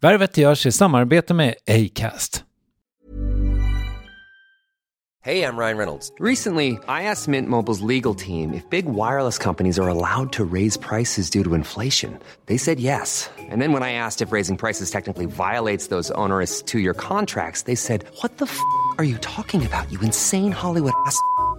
Värvet görs i samarbete med Acast. Hey, I'm Ryan Reynolds. Recently, I asked Mint Mobile's legal team if big wireless companies are allowed to raise prices due to inflation. They said yes. And then when I asked if raising prices technically violates those onerous two year contracts, they said, What the f are you talking about, you insane Hollywood ass?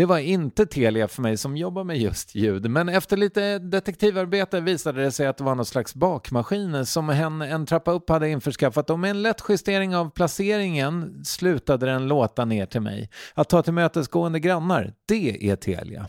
Det var inte Telia för mig som jobbar med just ljud, men efter lite detektivarbete visade det sig att det var någon slags bakmaskin som hen en trappa upp hade införskaffat och med en lätt justering av placeringen slutade den låta ner till mig. Att ta tillmötesgående grannar, det är Telia.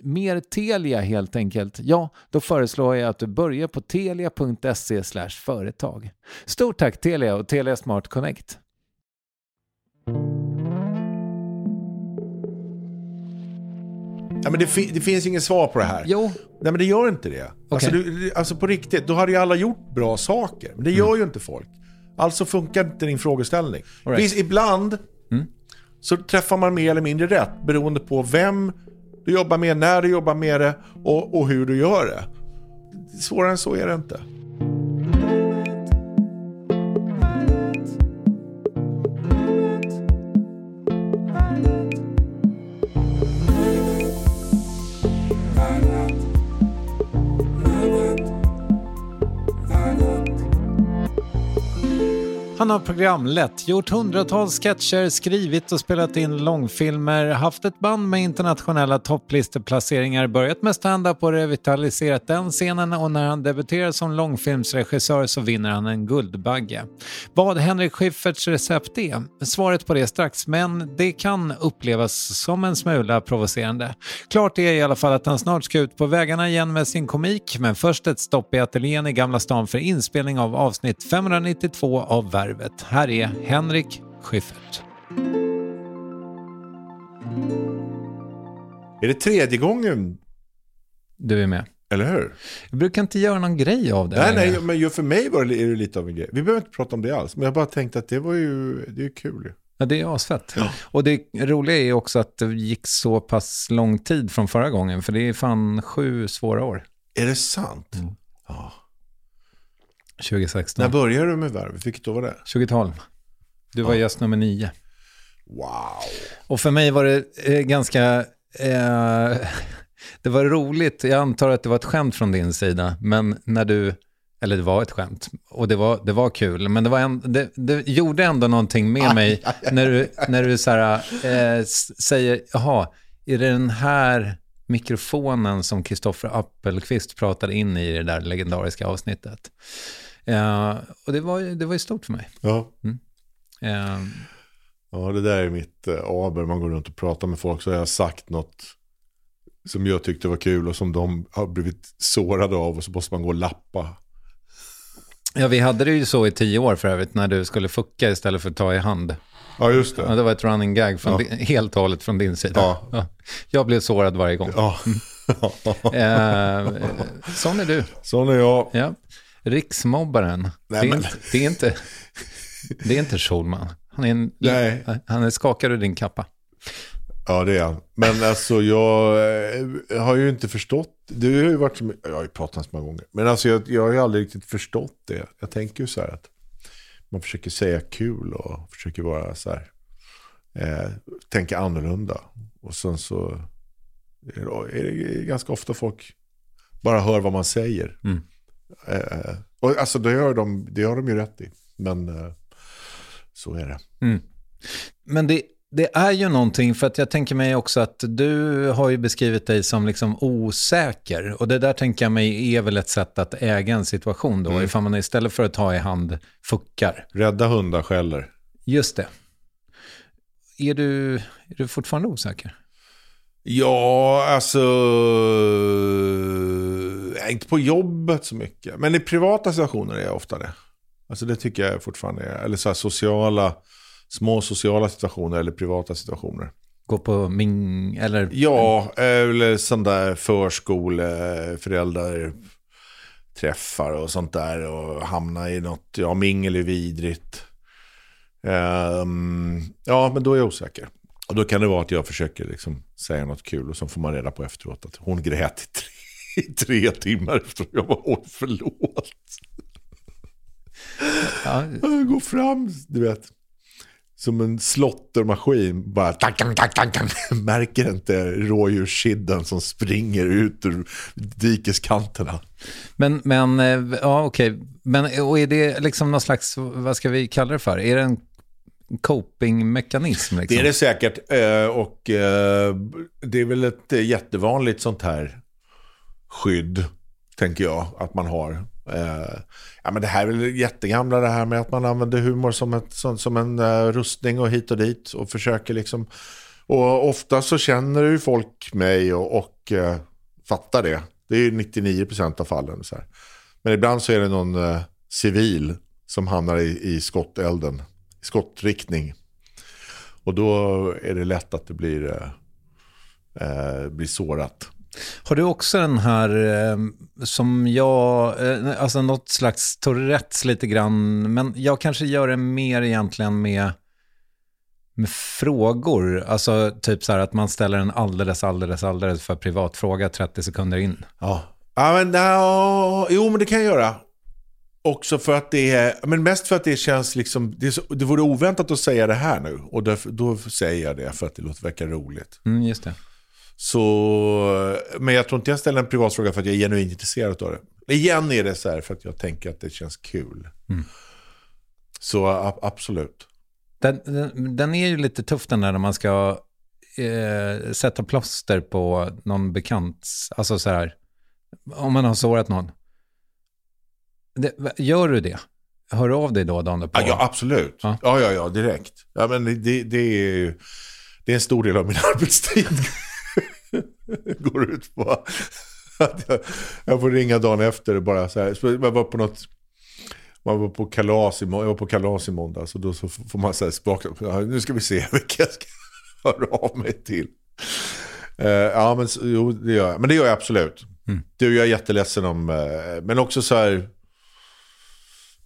mer Telia helt enkelt, ja, då föreslår jag att du börjar på telia.se företag. Stort tack Telia och Telia Smart Connect. Ja, men det, fi det finns inget svar på det här. Jo. Nej men det gör inte det. Okay. Alltså, du, alltså på riktigt, då hade ju alla gjort bra saker. Men det gör mm. ju inte folk. Alltså funkar inte din frågeställning. Right. Finns, ibland mm. så träffar man mer eller mindre rätt beroende på vem du jobbar med, när du jobbar med det och, och hur du gör det. Svårare än så är det inte. Han har programlett, gjort hundratals sketcher, skrivit och spelat in långfilmer, haft ett band med internationella topplisteplaceringar, börjat med stand-up och revitaliserat den scenen och när han debuterar som långfilmsregissör så vinner han en Guldbagge. Vad Henrik Schyfferts recept är? Svaret på det strax, men det kan upplevas som en smula provocerande. Klart är i alla fall att han snart ska ut på vägarna igen med sin komik, men först ett stopp i ateljén i Gamla stan för inspelning av avsnitt 592 av Värv Arvet. Här är Henrik Schyffert. Är det tredje gången? Du är med. Eller hur? Jag brukar inte göra någon grej av det. Nej, nej, men för mig var det, är det lite av en grej. Vi behöver inte prata om det alls. Men jag bara tänkte att det var ju, det är kul. Ja, det är asfett. Ja. Och det roliga är också att det gick så pass lång tid från förra gången. För det är fan sju svåra år. Är det sant? Mm. Ja. 2016. När började du med Värvet? Vilket år var det? 2012. Du var ja. gäst nummer nio. Wow. Och för mig var det eh, ganska... Eh, det var roligt. Jag antar att det var ett skämt från din sida. Men när du... Eller det var ett skämt. Och det var, det var kul. Men det, var en, det, det gjorde ändå någonting med mig när du, när du så här, eh, säger, jaha, är det den här mikrofonen som Kristoffer Appelqvist pratade in i det där legendariska avsnittet? Uh, och det var, det var ju stort för mig. Ja. Mm. Uh, ja, det där är mitt uh, aber. Man går runt och pratar med folk så har jag sagt något som jag tyckte var kul och som de har blivit sårade av och så måste man gå och lappa. Ja, vi hade det ju så i tio år för övrigt när du skulle fucka istället för att ta i hand. Ja, just det. Ja, det var ett running gag från ja. din, helt och hållet från din sida. Ja. ja. Jag blev sårad varje gång. Ja. eh, sån är du. Sån är jag. Ja. Riksmobbaren. Nej, det, är inte, det, är inte, det är inte Schulman. Han är, en, Nej. han är skakad ur din kappa. Ja, det är han. Men alltså jag, jag har ju inte förstått. Du har ju varit jag har ju pratat så många gånger. Men alltså jag, jag har ju aldrig riktigt förstått det. Jag tänker ju så här att man försöker säga kul och försöker vara så här, eh, tänka annorlunda. Och sen så är det ganska ofta folk bara hör vad man säger. Mm. Eh, och alltså det har, de, det har de ju rätt i. Men eh, så är det. Mm. Men det, det är ju någonting, för att jag tänker mig också att du har ju beskrivit dig som liksom osäker. Och det där tänker jag mig är väl ett sätt att äga en situation då, mm. ifall man istället för att ta i hand fuckar. Rädda hundar skäller. Just det. Är du, är du fortfarande osäker? Ja, alltså... Inte på jobbet så mycket. Men i privata situationer är jag ofta det. Alltså det tycker jag fortfarande är. Eller så sociala, små sociala situationer eller privata situationer. Gå på Ming, eller? Ja, eller sån där förskoleföräldrar träffar och sånt där. Och hamna i något, ja mingel är vidrigt. Um, ja, men då är jag osäker. Och då kan det vara att jag försöker liksom säga något kul och så får man reda på efteråt att hon grät i tre, i tre timmar efter jag var åh förlåt. Ja. Jag går fram, du vet. Som en slottermaskin. Bara tack, tack, tack, tack. Märker inte rådjurskidden som springer ut ur dikeskanterna. Men, men eh, ja okej. Men och är det liksom någon slags, vad ska vi kalla det för? Är det en copingmekanism? Liksom? Det är det säkert. Eh, och eh, det är väl ett jättevanligt sånt här skydd, tänker jag, att man har. Eh, ja, men det här är väl jättegamla det här med att man använder humor som, ett, som, som en eh, rustning och hit och dit. Och försöker liksom... Och ofta så känner ju folk mig och, och eh, fattar det. Det är ju 99% av fallen. Så här. Men ibland så är det någon eh, civil som hamnar i, i skottelden skottriktning. Och då är det lätt att det blir, eh, eh blir sårat. Har du också den här eh, som jag, eh, alltså något slags Tourettes lite grann, men jag kanske gör det mer egentligen med, med frågor. Alltså typ så här att man ställer en alldeles, alldeles, alldeles för privat fråga 30 sekunder in. Ja, ja men, no, jo men det kan jag göra. Också för att det är, men mest för att det känns liksom, det, är så, det vore oväntat att säga det här nu. Och därför, då säger jag det för att det låter, verkar roligt. Mm, just det. Så, men jag tror inte jag ställer en privat fråga för att jag är genuint intresserad av det. Igen är det så här för att jag tänker att det känns kul. Mm. Så absolut. Den, den, den, är ju lite tuff den där när man ska eh, sätta plåster på någon bekant. Alltså så här, om man har sårat någon. Det, gör du det? Hör du av dig då dagen på? Ja, absolut. Ja, ja, ja, ja direkt. Ja, men det, det, är, det är en stor del av min arbetstid. Går ut på att jag, jag får ringa dagen efter och bara så här. Jag var på något man var på kalas i, jag var på kalas i måndags och då så får man säga spaka, nu ska vi se vilka jag ska höra av mig till. Uh, ja, men jo, det gör jag. Men det gör jag absolut. Mm. Är jag jätteledsen om. Uh, men också så här,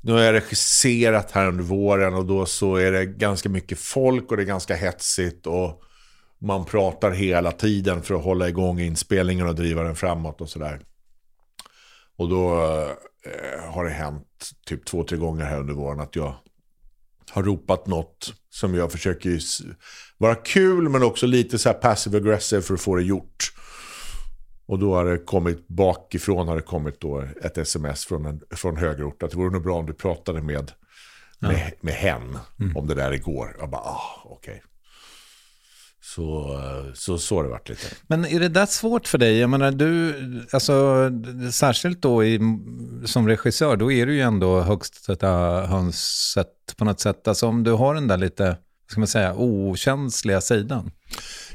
nu har jag regisserat här under våren och då så är det ganska mycket folk och det är ganska hetsigt och man pratar hela tiden för att hålla igång inspelningen och driva den framåt och sådär. Och då eh, har det hänt typ två, tre gånger här under våren att jag har ropat något som jag försöker vara kul men också lite så här passive aggressive för att få det gjort. Och då har det kommit bakifrån har det kommit då ett sms från, en, från högerort att det vore nog bra om du pratade med, med, ja. med hen mm. om det där igår. Jag bara, ah, okej. Okay. Så, så, så har det varit lite. Men är det där svårt för dig? Jag menar, du, alltså, särskilt då i, som regissör, då är du ju ändå högst sätta hönset på något sätt. Alltså om du har den där lite, ska man säga, okänsliga sidan.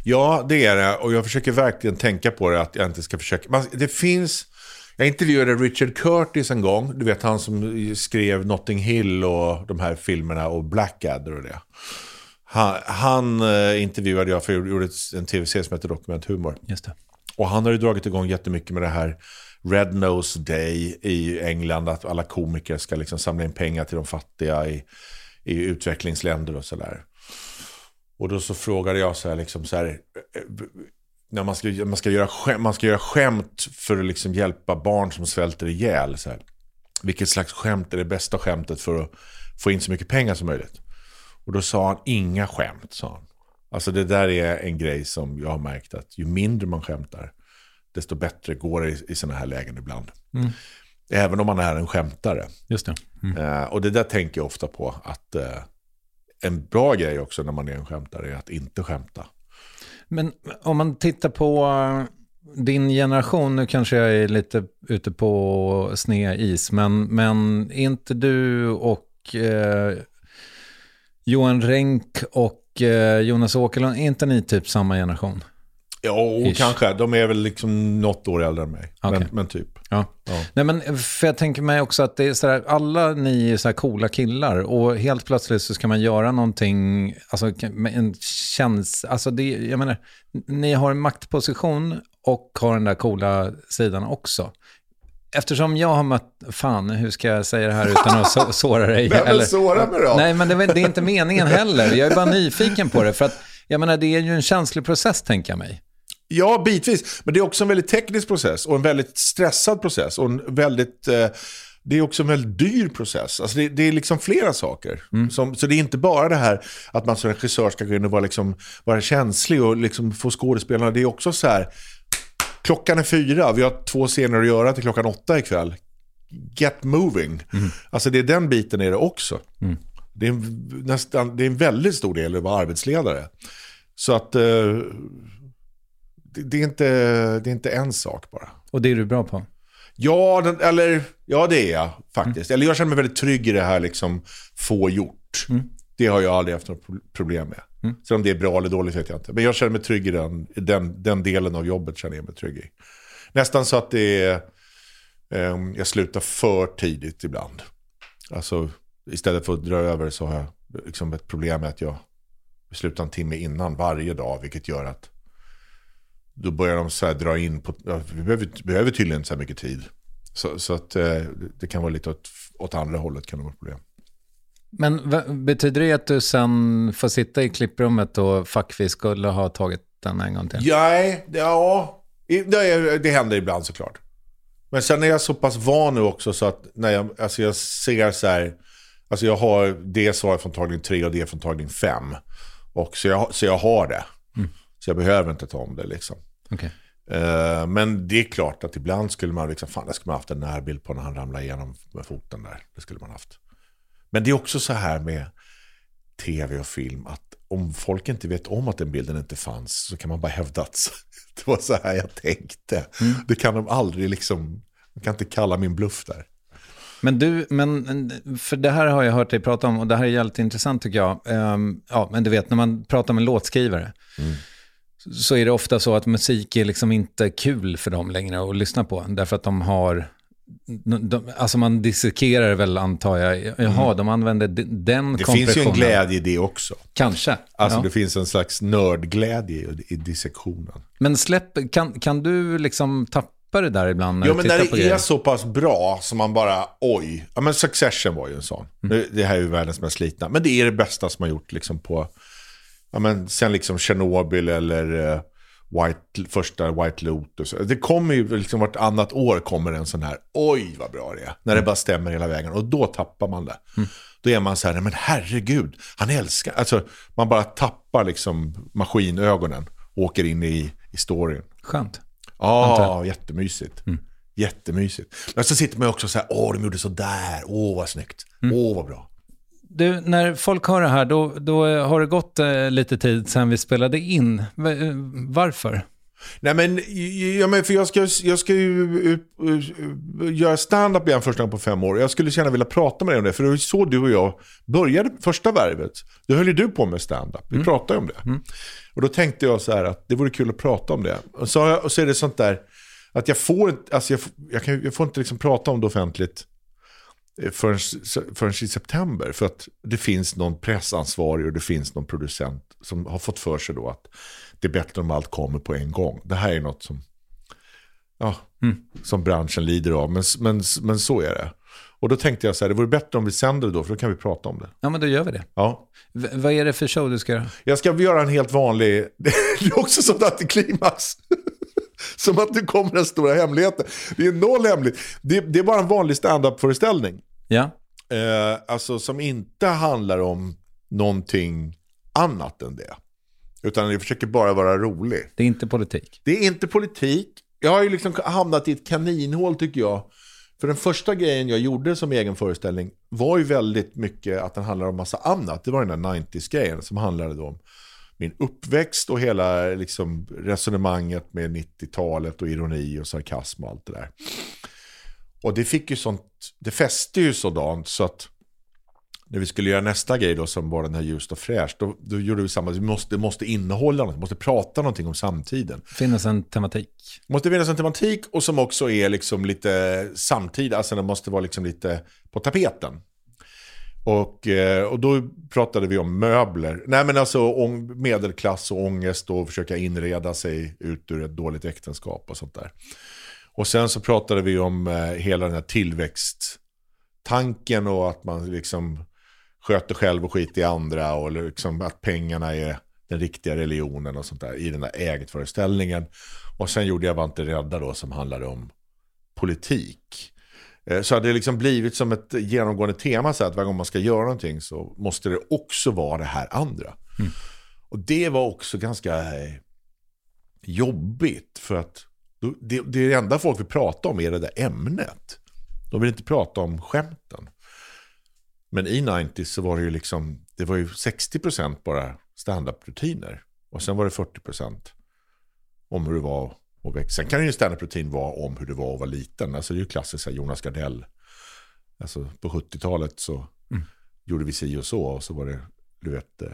Ja, det är det. Och jag försöker verkligen tänka på det, att jag inte ska försöka. det finns... Jag intervjuade Richard Curtis en gång. Du vet han som skrev Notting Hill och de här filmerna och Blackadder och det. Han, han eh, intervjuade jag för jag gjorde en tv-serie som heter Dokument Humor. Just det. Och han har ju dragit igång jättemycket med det här Red Nose Day i England. Att alla komiker ska liksom samla in pengar till de fattiga i, i utvecklingsländer och sådär. Och då så frågade jag så här, liksom så här, när man ska, man ska, göra, skämt, man ska göra skämt för att liksom hjälpa barn som svälter ihjäl. Så här. Vilket slags skämt är det bästa skämtet för att få in så mycket pengar som möjligt. Och då sa han, inga skämt, sa han. Alltså det där är en grej som jag har märkt att ju mindre man skämtar, desto bättre går det i, i sådana här lägen ibland. Mm. Även om man är en skämtare. Just det. Mm. Uh, och det där tänker jag ofta på, att uh, en bra grej också när man är en skämtare är att inte skämta. Men om man tittar på uh, din generation, nu kanske jag är lite ute på sned is, men, men är inte du och Johan Renck och Jonas Åkerlund, är inte ni typ samma generation? Ja, kanske. De är väl liksom något år äldre än mig. Okay. Men, men, typ. Ja. ja. Nej, men för jag tänker mig också att det är sådär, alla ni är så här coola killar och helt plötsligt så ska man göra någonting, alltså en känns, alltså det, jag menar, ni har en maktposition och har den där coola sidan också. Eftersom jag har mött, fan hur ska jag säga det här utan att såra dig? Vem eller, såra mig då? Nej men det, det är inte meningen heller, jag är bara nyfiken på det. För att jag menar, det är ju en känslig process, tänker jag mig. Ja, bitvis. Men det är också en väldigt teknisk process och en väldigt stressad process. Och en väldigt... Eh, det är också en väldigt dyr process. Alltså det, det är liksom flera saker. Mm. Som, så det är inte bara det här att man som regissör ska gå in och vara, liksom, vara känslig och liksom få skådespelarna. Det är också så här, klockan är fyra, vi har två scener att göra till klockan åtta ikväll. Get moving. Mm. Alltså det är den biten är det också. Mm. Det, är en, nästan, det är en väldigt stor del att vara arbetsledare. Så att... Eh, det, är inte, det är inte en sak bara. Och det är du bra på? Ja, den, eller, ja det är jag faktiskt. Mm. Eller jag känner mig väldigt trygg i det här liksom, få gjort. Mm. Det har jag aldrig haft något problem med. Mm. Sen om det är bra eller dåligt vet jag inte. Men jag känner mig trygg i den, den, den delen av jobbet. känner jag mig trygg i. Nästan så att det är, eh, jag slutar för tidigt ibland. Alltså istället för att dra över så har jag liksom ett problem med att jag slutar en timme innan varje dag. Vilket gör att då börjar de så dra in på, ja, vi behöver, behöver tydligen så här mycket tid. Så, så att eh, det kan vara lite åt, åt andra hållet kan det vara problem. Men betyder det att du sen får sitta i klipprummet och fuck vi skulle ha tagit den en gång till? Nej, ja, det, det händer ibland såklart. Men sen är jag så pass van nu också så att när jag, alltså jag ser så här, alltså jag har det svaret från tagning 3 och det från tagning 5. Och så jag, så jag har det. Mm. Så jag behöver inte ta om det liksom. Okay. Uh, men det är klart att ibland skulle man liksom, fan det skulle man haft en närbild på när han ramlade igenom med foten där. Det skulle man haft. Men det är också så här med tv och film att om folk inte vet om att den bilden inte fanns så kan man bara hävda att det var så här jag tänkte. Mm. Det kan de aldrig liksom, man kan inte kalla min bluff där. Men du, men, för det här har jag hört dig prata om och det här är jävligt intressant tycker jag. Um, ja, men du vet när man pratar med låtskrivare. Mm så är det ofta så att musik är liksom inte kul för dem längre att lyssna på. Därför att de har, de, alltså man dissekerar väl antar jag, jaha, mm. de använder den Det finns ju en glädje i det också. Kanske. Alltså ja. det finns en slags nördglädje i dissektionen. Men släpp, kan, kan du liksom tappa det där ibland? När ja, men när det är grejer? så pass bra som man bara, oj. Ja, men Succession var ju en sån. Mm. Det här är ju världens mest slitna. Men det är det bästa som har gjort liksom på ja, men sen liksom Tjernobyl eller uh, White, första White Lotus. Det kommer ju liksom vartannat år kommer en sån här, oj vad bra det är. När det mm. bara stämmer hela vägen. Och då tappar man det. Mm. Då är man så här, men herregud, han älskar, alltså man bara tappar liksom maskinögonen. Och åker in i, i storyn. Skönt. Ja, ah, jättemysigt. Mm. Jättemysigt. Men så sitter man också så här, åh de gjorde så där, åh vad snyggt, mm. åh vad bra. Du, när folk hör det här, då, då har det gått eh, lite tid sedan vi spelade in. Eh, varför? Nej men, ja, men för jag ska, jag ska ju uh, uh, göra stand-up igen första gången på fem år. Jag skulle gärna vilja prata med dig om det. För det var så du och jag började första värvet. Då höll ju du på med stand-up. Vi mm. pratade om det. Mm. Och då tänkte jag så här att det vore kul att prata om det. Och så, och så är det sånt där att jag får, alltså jag, jag, kan, jag får inte liksom prata om det offentligt förrän, förrän i september. För att det finns någon pressansvarig och det finns någon producent som har fått för sig då att det är bättre om allt kommer på en gång. Det här är något som, ja, mm. som branschen lider av. Men, men, men så är det. Och då tänkte jag så här, det vore bättre om vi sänder det då, för då kan vi prata om det. Ja, men då gör vi det. Ja. V vad är det för show du ska göra? Jag ska göra en helt vanlig, det är också sånt antiklimax. Som att det kommer den stora hemligheten. Det är noll hemligt. Det, det är bara en vanlig standup-föreställning. Ja. Eh, alltså som inte handlar om någonting annat än det. Utan det försöker bara vara rolig. Det är inte politik. Det är inte politik. Jag har ju liksom hamnat i ett kaninhål tycker jag. För den första grejen jag gjorde som egen föreställning var ju väldigt mycket att den handlar om massa annat. Det var den där 90s-grejen som handlade om min uppväxt och hela liksom, resonemanget med 90-talet och ironi och sarkasm och allt det där. Och det fick ju sånt, det fäste ju sådant så att när vi skulle göra nästa grej då som var den här Ljust och fräscht, då, då gjorde vi samma, vi måste, måste innehålla något, vi måste prata någonting om samtiden. Finnas en tematik. Måste finnas en tematik och som också är liksom lite samtida, alltså den måste vara liksom lite på tapeten. Och, eh, och då pratade vi om möbler. Nej men alltså medelklass och ångest och försöka inreda sig ut ur ett dåligt äktenskap och sånt där. Och sen så pratade vi om eh, hela den här tillväxttanken och att man liksom sköter själv och skiter i andra och liksom att pengarna är den riktiga religionen och sånt där i den där ägtföreställningen. Och sen gjorde jag Vante rädda då som handlade om politik. Eh, så hade det liksom blivit som ett genomgående tema så att varje gång man ska göra någonting så måste det också vara det här andra. Mm. Och det var också ganska eh, jobbigt för att det, det enda folk vill prata om är det där ämnet. De vill inte prata om skämten. Men i 90 så var det ju liksom, det var ju 60% bara standup-rutiner. Och sen var det 40% om hur det var att växa. Sen kan ju standup-rutin vara om hur det var att vara liten. Alltså det är ju klassiskt, Jonas Gardell. Alltså på 70-talet så mm. gjorde vi si och så. Och så var det, du vet, eh,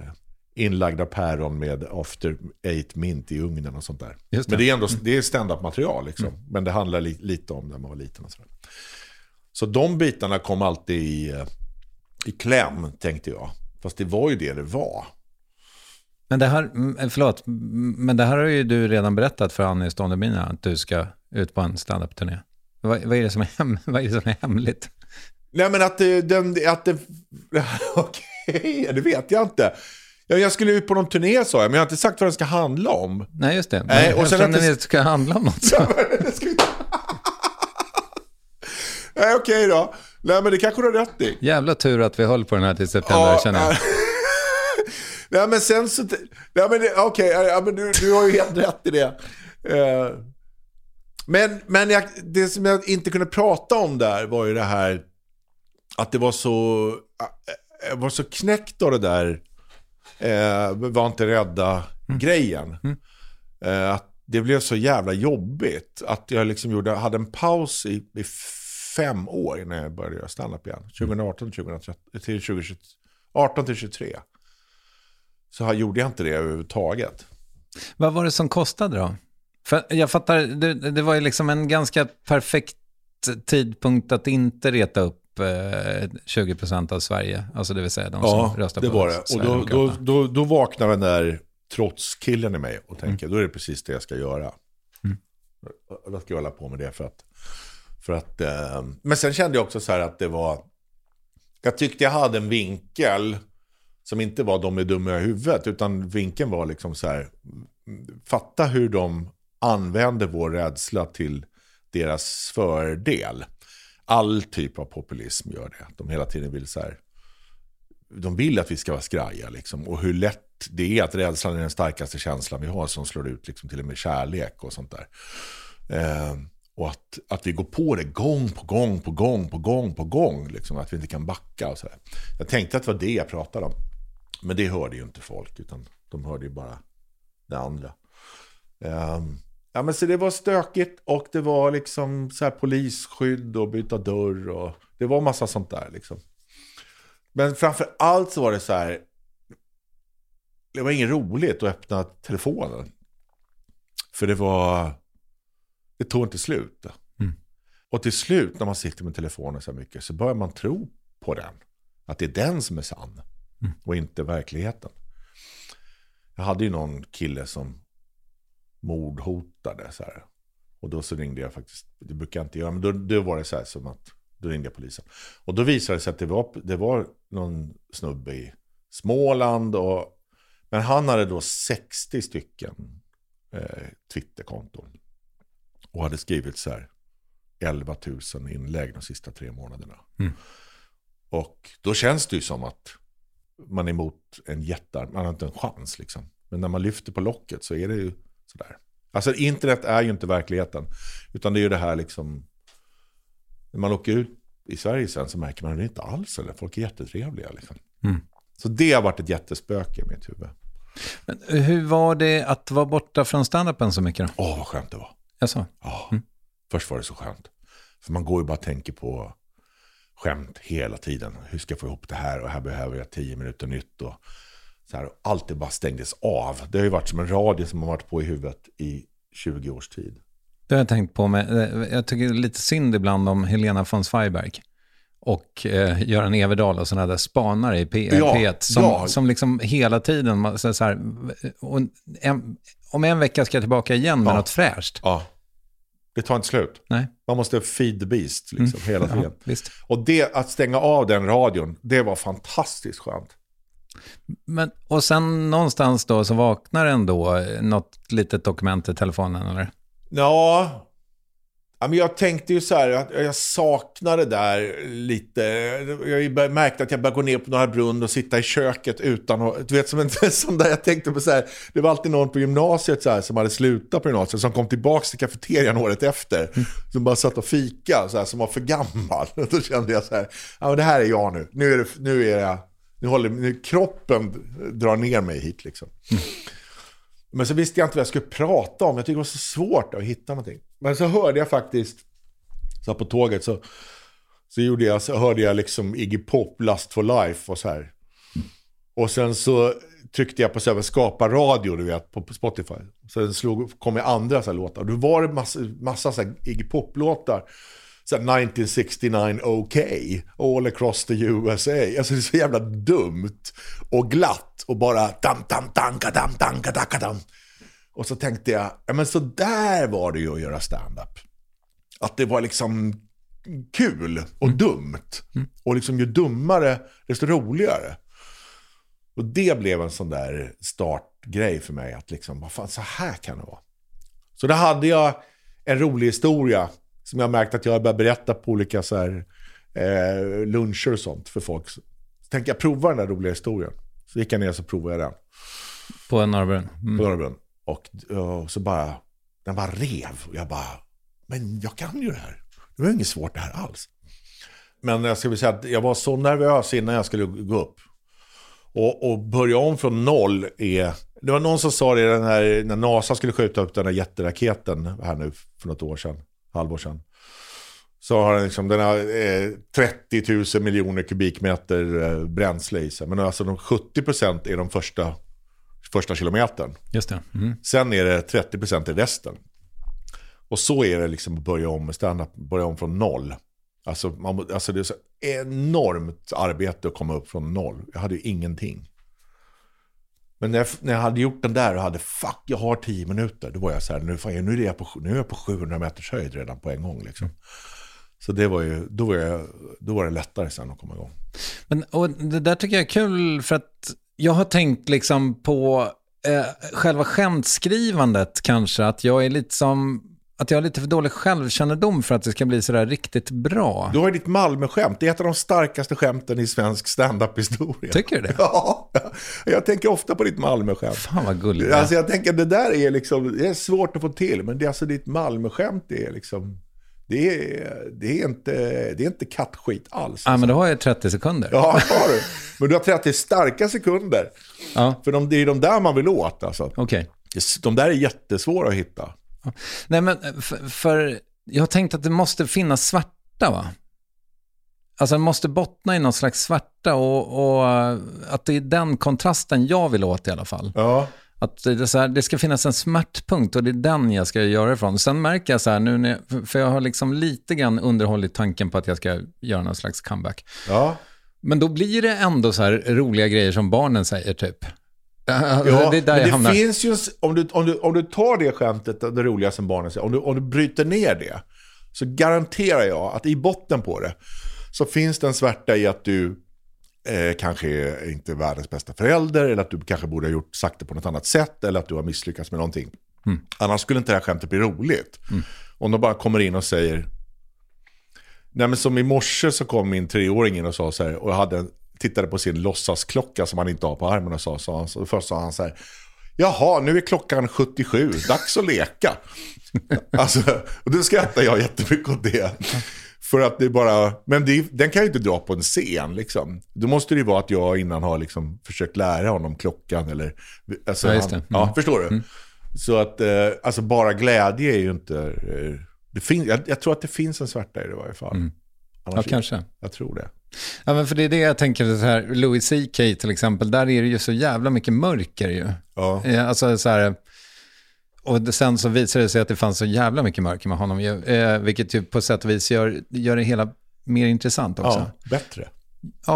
inlagda päron med after eight mint i ugnen och sånt där. Det. Men det är ändå det är stand-up material liksom. Mm. Men det handlar li lite om när man var liten och sådär. Så de bitarna kom alltid i, eh, i kläm, tänkte jag. Fast det var ju det det var. Men det här, förlåt, men det här har ju du redan berättat för Annie Ståndemina, att du ska ut på en standup-turné. Vad, vad, är det som är hem, vad är det som är hemligt? Nej men att det, den, att det, okej, okay, det vet jag inte. Ja, jag skulle ut på någon turné sa jag, men jag har inte sagt vad den ska handla om. Nej, just det. Nej, och sen att det ska handla om något. Så. Nej, okej okay då. Nej, men det kanske du har rätt i. Jävla tur att vi höll på den här till september, ja, känner jag. Nej, men sen så... Nej, men okej, okay, ja, men du, du har ju helt rätt i det. Uh, men men jag, det som jag inte kunde prata om där var ju det här att det var så... Jag var så knäckt av det där eh, var inte rädda-grejen. Mm. mm. Eh, att det blev så jävla jobbigt att jag liksom gjorde, hade en paus i, i fem år innan jag började göra standup igen. 2018 2013, till 2018 till 23. Så gjorde jag inte det överhuvudtaget. Vad var det som kostade då? För jag fattar, det, det var ju liksom en ganska perfekt tidpunkt att inte reta upp 20% eh, av Sverige, alltså det vill säga de ja, som röstar på det var det. Och då, då, då, då vaknar den där trotskillen i mig och tänker, mm. då är det precis det jag ska göra. Mm. Då ska jag hålla på med det för att... För att eh, men sen kände jag också så här att det var... Jag tyckte jag hade en vinkel som inte var de är dumma i huvudet, utan vinkeln var liksom så här, fatta hur de använder vår rädsla till deras fördel all typ av populism gör det. De hela tiden vill så här, de vill att vi ska vara skraja liksom. Och hur lätt det är att rädslan är den starkaste känslan vi har som slår ut liksom till och med kärlek och sånt där. Eh, och att, att vi går på det gång på gång på gång på gång på gång. Liksom, att vi inte kan backa och sådär. Jag tänkte att det var det jag pratade om. Men det hörde ju inte folk, utan de hörde ju bara det andra. Um, Ja, men så det var stökigt och det var liksom så här polisskydd och byta dörr och det var massa sånt där liksom. Men framför allt så var det så här. Det var inget roligt att öppna telefonen. För det var, det tog inte slut. Mm. Och till slut när man sitter med telefonen så mycket så börjar man tro på den. Att det är den som är sann mm. och inte verkligheten. Jag hade ju någon kille som mordhotade. Så här. Och då så ringde jag faktiskt, det brukar jag inte göra, men då, då var det så här som att, då ringde jag polisen. Och då visade det sig att det var, det var någon snubbe i Småland, och, men han hade då 60 stycken eh, Twitterkonton. Och hade skrivit så här 11 000 inlägg de sista tre månaderna. Mm. Och då känns det ju som att man är emot en jättearm, man har inte en chans liksom. Men när man lyfter på locket så är det ju sådär. Alltså internet är ju inte verkligheten. Utan det är ju det här liksom, när man åker ut i Sverige sen så märker man att det inte alls eller folk är jättetrevliga liksom. Mm. Så det har varit ett jättespöke i mitt huvud. Men hur var det att vara borta från standupen så mycket? Åh, vad skönt det var. Jaså? Ja, först var det så skönt. För man går ju bara och tänker på skämt hela tiden. Hur ska jag få ihop det här? Och här behöver jag tio minuter nytt. Och så här, allt det bara stängdes av. Det har ju varit som en radio som har varit på i huvudet i 20 års tid. Det har jag tänkt på. Med, eh, jag tycker lite synd ibland om Helena von Zweigbergk och eh, Göran Everdahl och sådana där spanare i P- Ja, P1 som, ja. som liksom hela tiden, så så här, en, om en vecka ska jag tillbaka igen med Ja. något fräscht. Ja, det tar inte slut. Nej, Man måste feed the beast liksom, hela tiden. ja, visst. Och det, att stänga av den radion, det var fantastiskt skönt. Men, och sen någonstans då så vaknar ändå eh, något litet dokument i telefonen, eller? Ja, ja, men jag tänkte ju så här att jag saknar det där lite. Jag märkte att jag började gå ner på Norra Brunn och sitta i köket utan att, du vet som en sån där, jag tänkte på så här, det var alltid någon på gymnasiet så här, som hade slutat på gymnasiet som kom tillbaka till kafeterian året efter. Som bara satt och fika, så här, som var för gammal. Då kände jag så här, ja men det här är jag nu. Nu är, det, nu är jag, nu håller, nu kroppen drar ner mig hit liksom. Men så visste jag inte vad jag skulle prata om. Jag tycker det var så svårt att hitta någonting. Men så hörde jag faktiskt, så här på tåget så, så, gjorde jag, så hörde jag liksom Iggy Pop, Lust for Life och så här. Och sen så tryckte jag på så här, skapa radio, du vet, på Spotify. Sen slog, kom jag andra så här låtar. Och då var det massa, massa så här Iggy Pop-låtar. Så här 1969 OK, All across the USA. Alltså det är så jävla dumt och glatt och bara dam, dam, danka, dam, danka, daka, dam. Och så tänkte jag, ja men så där var det ju att göra stand-up. Att det var liksom kul och dumt. Och liksom ju dummare, desto roligare. Och det blev en sån där startgrej för mig. Att liksom, vad fan, så här kan det vara. Så då hade jag en rolig historia som jag märkt att jag börjat berätta på olika så här, eh, luncher och sånt för folk. Så tänkte jag prova den där roliga historien. Så gick jag ner och så provade jag den På Norra Brunn. Mm. på Norra Brunn. Och, och så bara, den bara rev. Och jag bara, men jag kan ju det här. Det var inget svårt det här alls. Men jag ska väl säga att jag var så nervös innan jag skulle gå upp. Och, och börja om från noll är... Det var någon som sa det den här, när NASA skulle skjuta upp den här jätteraketen här nu för något år sedan, halvår sedan. Så har den liksom, den har eh, 30 000 miljoner kubikmeter eh, bränsle i sig. Men alltså de 70% är de första, första kilometern. Just det. Mm. Sen är det 30% i resten. Och så är det liksom att börja om med standup, börja om från noll. Alltså, man, alltså det är så enormt arbete att komma upp från noll. Jag hade ju ingenting. Men när jag, när jag hade gjort den där och hade fuck, jag har tio minuter. Då var jag så här, nu, fan, nu, är, jag på, nu är jag på 700 meters höjd redan på en gång. Liksom. Så det var ju, då var, jag, då var det lättare sen att komma igång. Men, och det där tycker jag är kul för att jag har tänkt liksom på eh, själva skämtskrivandet kanske, att jag är lite som, att jag har lite för dålig självkännedom för att det ska bli sådär riktigt bra. Du har ju ditt Malmö-skämt. Det är ett av de starkaste skämten i svensk standup-historia. Tycker du det? Ja, jag tänker ofta på ditt Malmö-skämt. Fan vad gulligt. Alltså jag tänker det där är liksom, det är svårt att få till, men det är alltså ditt Malmö-skämt är liksom, det är, det är inte, det är inte kattskit alls. Ja, men då har jag 30 sekunder. Ja, har du. Men du har 30 starka sekunder. Ja. För de, det är de där man vill åt alltså. Okej. De där är jättesvåra att hitta. Nej, men eh, för, för jag har tänkt att det måste finnas svarta, va? Alltså det måste bottna i någon slags svarta och, och eh, att det är den kontrasten jag vill åt i alla fall. Ja. Att det, så här, det ska finnas en smärtpunkt och det är den jag ska göra ifrån. Sen märker jag så här nu, när jag, för- för jag har liksom lite grann underhållit tanken på att jag ska göra någon slags comeback. Ja. Men då blir det ändå så här roliga grejer som barnen säger typ. Ja, det det finns ju, om du, om, du, om du tar det skämtet, det roliga som barnen säger, om du, om du bryter ner det, så garanterar jag att i botten på det, så finns det en svärta i att du eh, kanske är inte är världens bästa förälder, eller att du kanske borde ha gjort, sagt det på något annat sätt, eller att du har misslyckats med någonting. Annars skulle inte det här skämtet bli roligt. Om de bara kommer in och säger, Nej men som i morse så kom min treåring in och sa så här, och jag hade en, tittade på sin låtsasklocka som han inte har på armen och sa, sa han, så först sa han så här, jaha nu är klockan 77, dags att leka. alltså, och då skrattar jag jättemycket åt det. För att det är bara, men det, den kan ju inte dra på en scen liksom. Då måste det ju vara att jag innan har liksom försökt lära honom klockan eller... Alltså, Ja, just det. han- Mm. ja förstår du? Så att, eh, alltså bara glädje är ju inte... Eh, det fin, jag, jag tror att det finns en svärta i det i varje fall. Ja, Annars, kanske. Jag tror det. Ja, men för det är det jag tänker, så här, Louis CK till exempel, där är det ju så jävla mycket mörker ju. Ja. Alltså så här, och sen så visade det sig att det fanns så jävla mycket mörker med honom, eh, vilket ju på sätt och vis gör, gör det hela mer intressant också. Ja, Ja, bättre.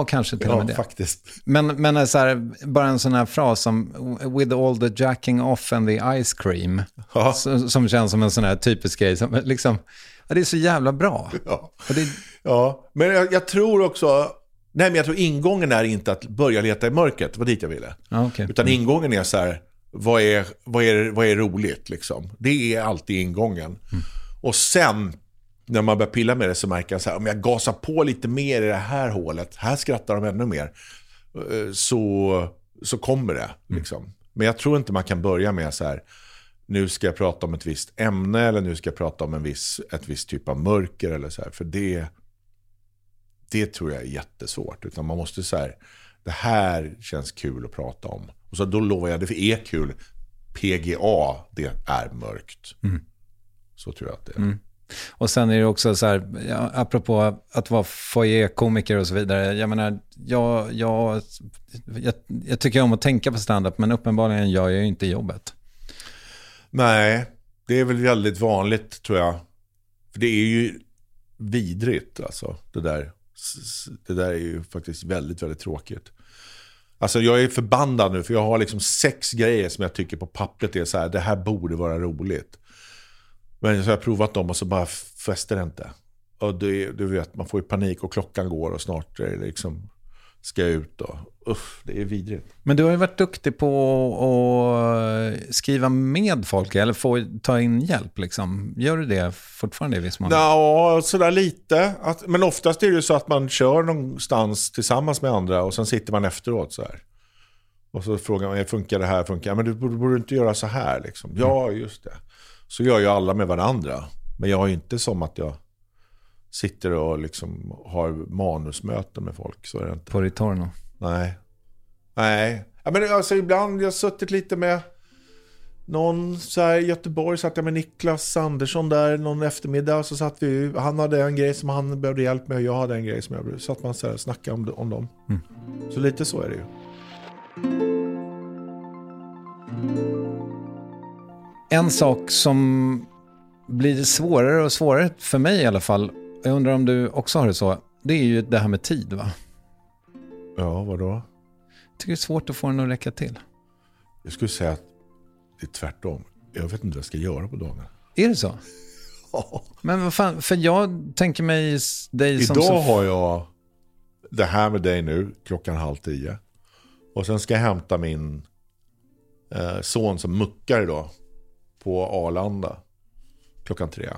kanske till och Ja, med det. faktiskt. Men, men så här, bara en sån här fras som “with all the jacking off and the ice cream”, Ja. som, som känns som en sån här typisk grej, som liksom, ja, det är så jävla bra. Ja. Det, Ja, men jag, jag tror också... Nej, men jag tror ingången är inte att börja leta i mörkret. Det var dit jag ville. ja, okej. Utan ingången är så här, vad är, vad är, vad är roligt liksom? Det är alltid ingången. Och sen, när man börjar pilla med det så märker jag så här, om jag gasar på lite mer i det här hålet, här skrattar de ännu mer, eh, så, så kommer det. Liksom. Men jag tror inte man kan börja med så här, nu ska jag prata om ett visst ämne eller nu ska jag prata om en viss, ett visst typ av mörker eller så här. För det, det tror jag är jättesvårt. Utan man måste så här, det här känns kul att prata om. Och så då lovar jag, det är kul. PGA, det är mörkt. Så tror jag att det är. Och sen är det också så här, apropå att vara foyer-komiker och så vidare. Jag menar, jag, jag, jag, jag tycker om att tänka på stand-up, men uppenbarligen gör jag ju inte jobbet. Nej, det är väl väldigt vanligt tror jag. För det är ju vidrigt alltså, det där. Det där är ju faktiskt väldigt, väldigt tråkigt. Alltså jag är förbannad nu för jag har liksom sex grejer som jag tycker på pappret är så här, det här borde vara roligt. Men så har jag provat dem och så bara fäster det inte. Och det, du vet, man får ju panik och klockan går och snart är det liksom, ska jag ut och usch, det är vidrigt. Men du har ju varit duktig på att skriva med folk, eller få ta in hjälp liksom. Gör du det fortfarande i viss mån? Ja, sådär lite. Men oftast är det så att man kör någonstans tillsammans med andra och sen sitter man efteråt så här. Och så frågar man, funkar det här, funkar Men du borde, borde inte göra så här liksom? Ja, just det. Så gör ju alla med varandra. Men jag har ju inte som att jag sitter och liksom har manusmöten med folk. Så är det inte. På Ritorno? Nej. Nej. Ja, men alltså ibland, jag har suttit lite med någon så här i Göteborg, satt jag med Niklas Andersson där någon eftermiddag. Så satt vi, han hade en grej som han behövde hjälp med och jag hade en grej som jag behövde. Så att man så här snackade om, om dem. Så lite så är det ju. En sak som blir svårare och svårare för mig i alla fall, jag undrar om du också har det så, det är ju det här med tid va? Ja, vadå? Jag tycker det är svårt att få den att räcka till. Jag skulle säga att det är tvärtom. Jag vet inte vad jag ska göra på dagarna. Är det så? Men vad fan, för jag tänker mig dig som... Idag så... har jag det här med dig nu, klockan halv tio. Och sen ska jag hämta min eh, son som muckar idag på Arlanda. Klockan tre.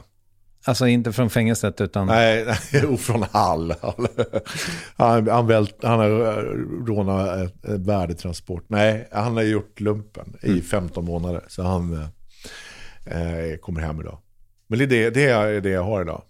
Alltså inte från fängelset utan... Nej, nej från Hall. Han, han, vält, han har eh, rånat värdetransport. Nej, han har gjort lumpen i 15 månader. Så han eh, eh, kommer hem idag. Men det är det, det är det jag har idag.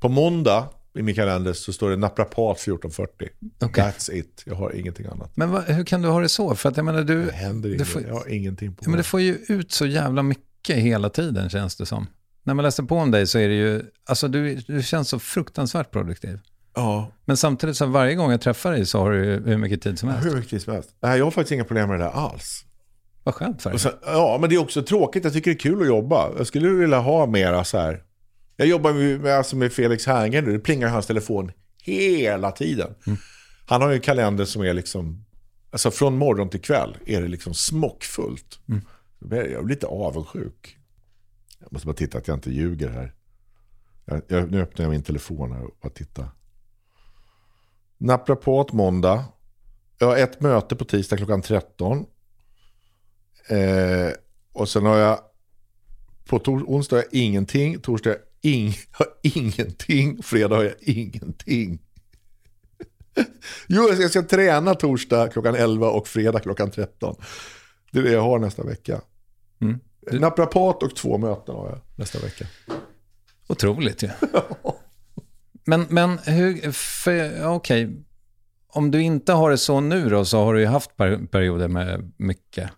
På måndag i min kalender så står det naprapat 1440. Okej. That's it. Jag har ingenting annat. Men vad, hur kan du ha det så? För att jag menar du... Det händer inget. får, Jag har ingenting på ja, men du får ju ut så jävla mycket hela tiden känns det som. När man läser på om dig så är det ju... Alltså du, du känns så fruktansvärt produktiv. Ja, Men samtidigt så varje gång jag träffar dig så har du hur mycket tid som helst. hur mycket tid som helst. Nej, jag har faktiskt inga problem med det där alls. Vad skönt för dig. Sen, ja, men det är också tråkigt. Jag tycker det är kul att jobba. Jag skulle vilja ha mera så här. Jag jobbar med, alltså med Felix Herngren nu. Det plingar hans telefon hela tiden. Han har ju en kalender som är liksom, alltså från morgon till kväll är det liksom smockfullt. Blir- Jag blir lite avundsjuk. Jag måste bara titta att jag inte ljuger här. Jag, jag, nu öppnar jag min telefon här och bara titta. Naprapat måndag. Jag har ett möte på tisdag klockan 13. Eh, och sen har jag på onsdag har jag ingenting, torsdag ing, har ingenting. Fredag har jag ingenting. Jo, jag ska träna torsdag klockan 11 och fredag klockan 13. Det är det jag har nästa vecka. Mm. Du... Naprapat och två möten har jag nästa vecka. Otroligt ju. Ja. men, men hur, okej, okay. om du inte har det så nu då, så har du ju haft perioder med mycket.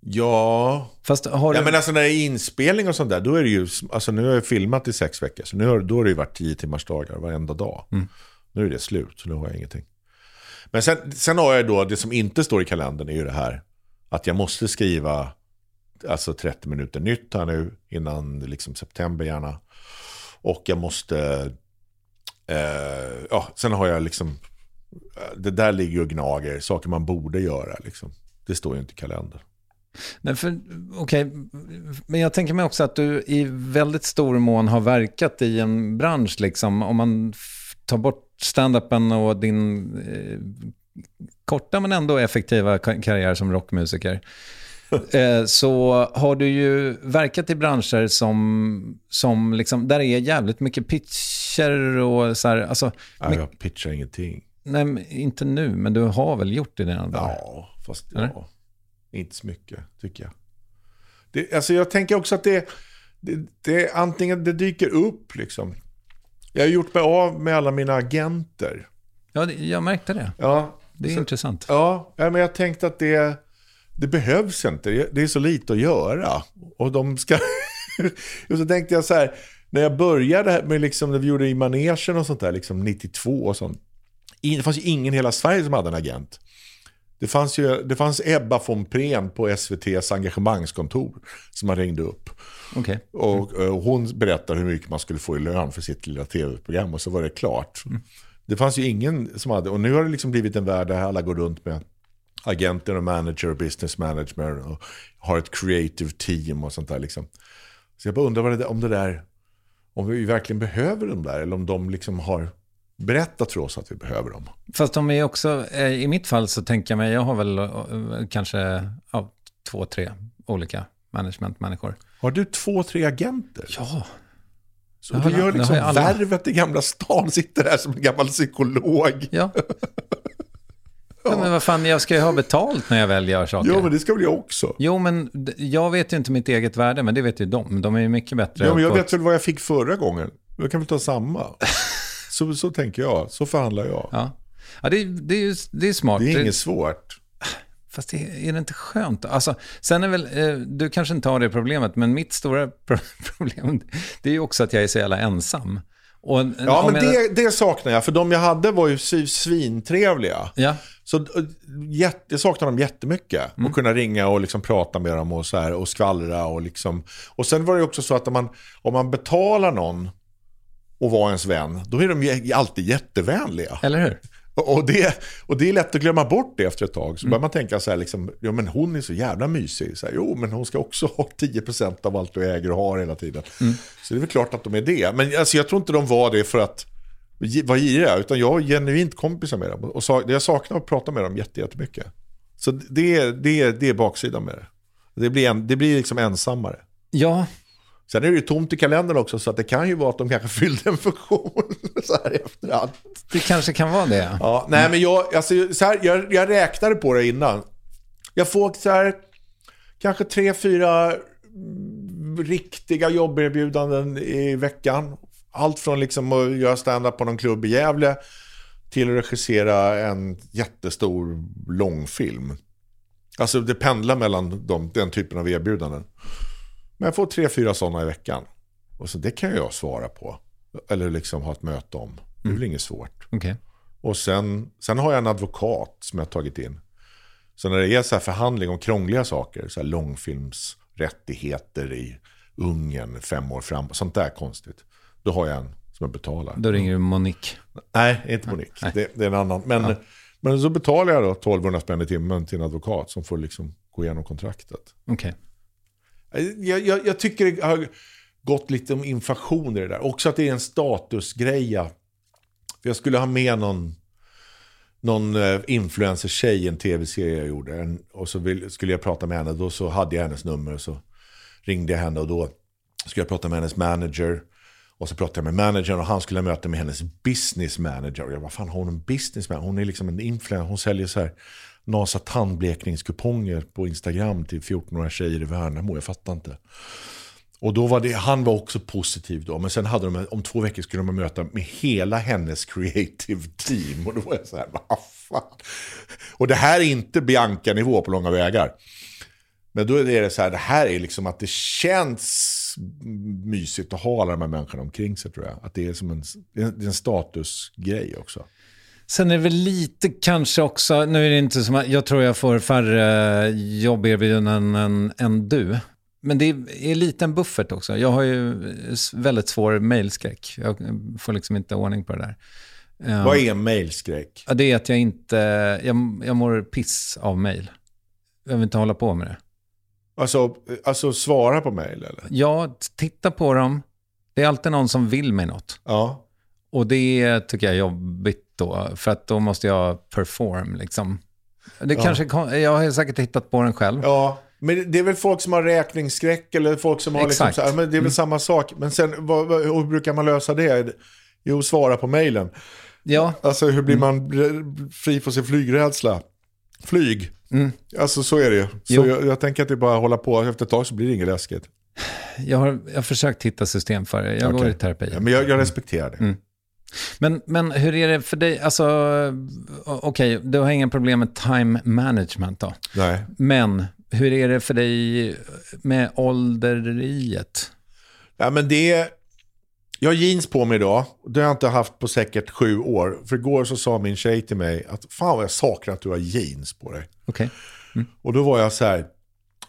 Ja, Fast har du... ja men alltså när det är inspelning och sånt där, då är det ju, alltså nu har jag filmat i sex veckor, så nu har, då har det ju varit tio timmars dagar varenda dag. Mm. Nu är det slut, så nu har jag ingenting. Men sen, sen har jag då, det som inte står i kalendern är ju det här, att jag måste skriva alltså 30 minuter nytt här nu, innan liksom september gärna. Och jag måste, eh, ja, sen har jag liksom, eh, det där ligger och gnager, saker man borde göra liksom. Det står ju inte i kalendern. Nej, för, okay. Men jag tänker mig också att du i väldigt stor mån har verkat i en bransch. Liksom. Om man tar bort standupen och din eh, korta men ändå effektiva karriär som rockmusiker. eh, så har du ju verkat i branscher som, som liksom, där är jävligt mycket pitcher och så här. Alltså, Nej, jag pitchar ingenting. Nej, inte nu, men du har väl gjort det redan? Ja, fast ja. Inte så mycket, tycker jag. Det, alltså jag tänker också att det, det, det antingen det dyker upp liksom. Jag har gjort mig av med alla mina agenter. Ja, jag märkte det. Ja. Det är så, intressant. Ja, men jag tänkte att det, det behövs inte. Det är så lite att göra. Och de ska... och så tänkte jag så här, när jag började med liksom, när vi gjorde i manegen och sånt där, liksom 92 och sånt. Det fanns ju ingen i hela Sverige som hade en agent. Det fanns, ju, det fanns Ebba von Prehn på SVTs engagemangskontor som man ringde upp. Okay. Och, och, hon berättade hur mycket man skulle få i lön för sitt lilla tv-program och så var det klart. Mm. Det fanns ju ingen som hade, och nu har det liksom blivit en värld där alla går runt med agenter och manager och business manager och har ett creative team och sånt där liksom. Så jag bara undrar det, om det där, om vi verkligen behöver dem där eller om de liksom har berättat för oss att vi behöver dem. Fast de är också, eh, i mitt fall så tänker jag mig, jag har väl eh, kanske ja, två, tre olika managementmänniskor. Har du två, tre agenter? Ja. Så du gör liksom värvet i Gamla stan, sitter där som en gammal psykolog. Ja. Ja, men vad fan, jag ska ju ha betalt när jag väl gör saker. Ja, men det ska väl jag också. Jo, men jag vet ju inte mitt eget värde, men det vet ju de. De är ju mycket bättre. Ja, men jag vet väl vad jag fick förra gången. Jag kan väl ta samma. Så, så tänker jag, så förhandlar jag. Ja, ja det, det, är, det är smart. Det är inget svårt. Fast det, är det inte skönt? Alltså, sen är väl, eh, du kanske inte har det problemet, men mitt stora problem det är ju också att jag är så jävla ensam. Och, ja, men jag... det, det saknar jag. För de jag hade var ju svintrevliga. Ja. Så eh, jag saknar dem jättemycket. Mm. Att kunna ringa och liksom prata med dem och, så här, och skvallra. Och, liksom. och sen var det också så att om man, om man betalar någon och vara ens vän, då är de alltid jättevänliga. Eller hur? Och det, och det är lätt att glömma bort det efter ett tag. Så mm. börjar man tänka så här, liksom, ja men hon är så jävla mysig. Så här, jo, men hon ska också ha 10% av allt du äger och har hela tiden. Mm. Så det är väl klart att de är det. Men alltså, jag tror inte de var det för att vara giriga, utan jag har genuint kompisar med dem. Och jag saknar att prata med dem jättemycket. Så det är, det, är, det är baksidan med det. Det blir, en, det blir liksom ensammare. Ja, Sen är det ju tomt i kalendern också så att det kan ju vara att de kanske fyllde en funktion så här efterhand. Det kanske kan vara det. Ja, nej men jag, alltså, så här, jag, jag räknade på det innan. Jag får så här, kanske tre, fyra riktiga jobberbjudanden i veckan. Allt från liksom att göra stand-up på någon klubb i Gävle till att regissera en jättestor långfilm. Alltså det pendlar mellan de, den typen av erbjudanden. Men jag får tre, fyra sådana i veckan. Och så det kan jag svara på. Eller liksom ha ett möte om. Det är väl inget svårt. Okay. Och sen, sen har jag en advokat som jag har tagit in. Så när det är så här förhandling om krångliga saker, så här långfilmsrättigheter i Ungern fem år fram, sånt där konstigt. Då har jag en som jag betalar. Då ringer du Monique? Nej, inte Monique. Det, det, är en annan. Men, ja. men så betalar jag då 1200 spänn i timmen till en advokat som får liksom gå igenom kontraktet. Okej. Okay. Jag, jag, jag, tycker det har gått lite om inflation i det där. Också att det är en statusgreja. Jag skulle ha med någon, någon eh, influencer-tjej i en tv-serie jag gjorde. Och så vill, skulle jag prata med henne. Då så hade jag hennes nummer. Och så ringde jag henne och då skulle jag prata med hennes manager. Och så pratade jag med managern och han skulle möta med hennes business manager. Och jag bara, fan har hon en business manager? Hon är liksom en influencer. Hon säljer så här NASA tandblekningskuponger på Instagram till 14-åriga tjejer i Värnamo. Jag fattar inte. Och då var det, han var också positiv då. Men sen hade de, om två veckor skulle de möta med hela hennes creative team. Och då var jag så här, vad fan. Och det här är inte Bianca-nivå på långa vägar. Men då är det så här, det här är liksom att det känns mysigt att ha alla de här människorna omkring sig tror jag. Att det är som en, det är en statusgrej också. Sen är det väl lite kanske också, nu är det inte som att jag tror jag får färre jobberbjudanden än, än du. Men det är lite en buffert också. Jag har ju väldigt svår mailskräck. Jag får liksom inte ordning på det där. Vad är mailskräck? Ja, det är att jag inte, jag, jag mår piss av mail. Jag vill inte hålla på med det. Alltså, alltså svara på mail eller? Ja, titta på dem. Det är alltid någon som vill mig något. Ja. Och det tycker jag är jobbigt då, för att då måste jag perform liksom. Det Ja. kanske, jag har säkert hittat på den själv. Ja, men det är väl folk som har räkningsskräck eller folk som har liksom Exakt. så här, men det är väl samma sak. Men sen, vad, vad, hur brukar man lösa det? Jo, svara på mailen. Ja, Alltså hur blir man fri från sin flygrädsla? Flyg. Alltså så är det ju. Så jag, jag tänker att det bara hålla på. Efter ett tag så blir det inget läskigt. jag har, jag har försökt hitta system för det. Jag går Okej. i terapi. Ja, men jag, jag respekterar det. Men, men hur är det för dig? Alltså, okej, du har inga problem med time management då. Nej. Men hur är det för dig med ålderiet? Ja, men det Jag har jeans på mig idag. Det har jag inte haft på säkert sju år. För igår så sa min tjej till mig att fan vad jag saknar att du har jeans på dig. Okej. Och då var jag så här,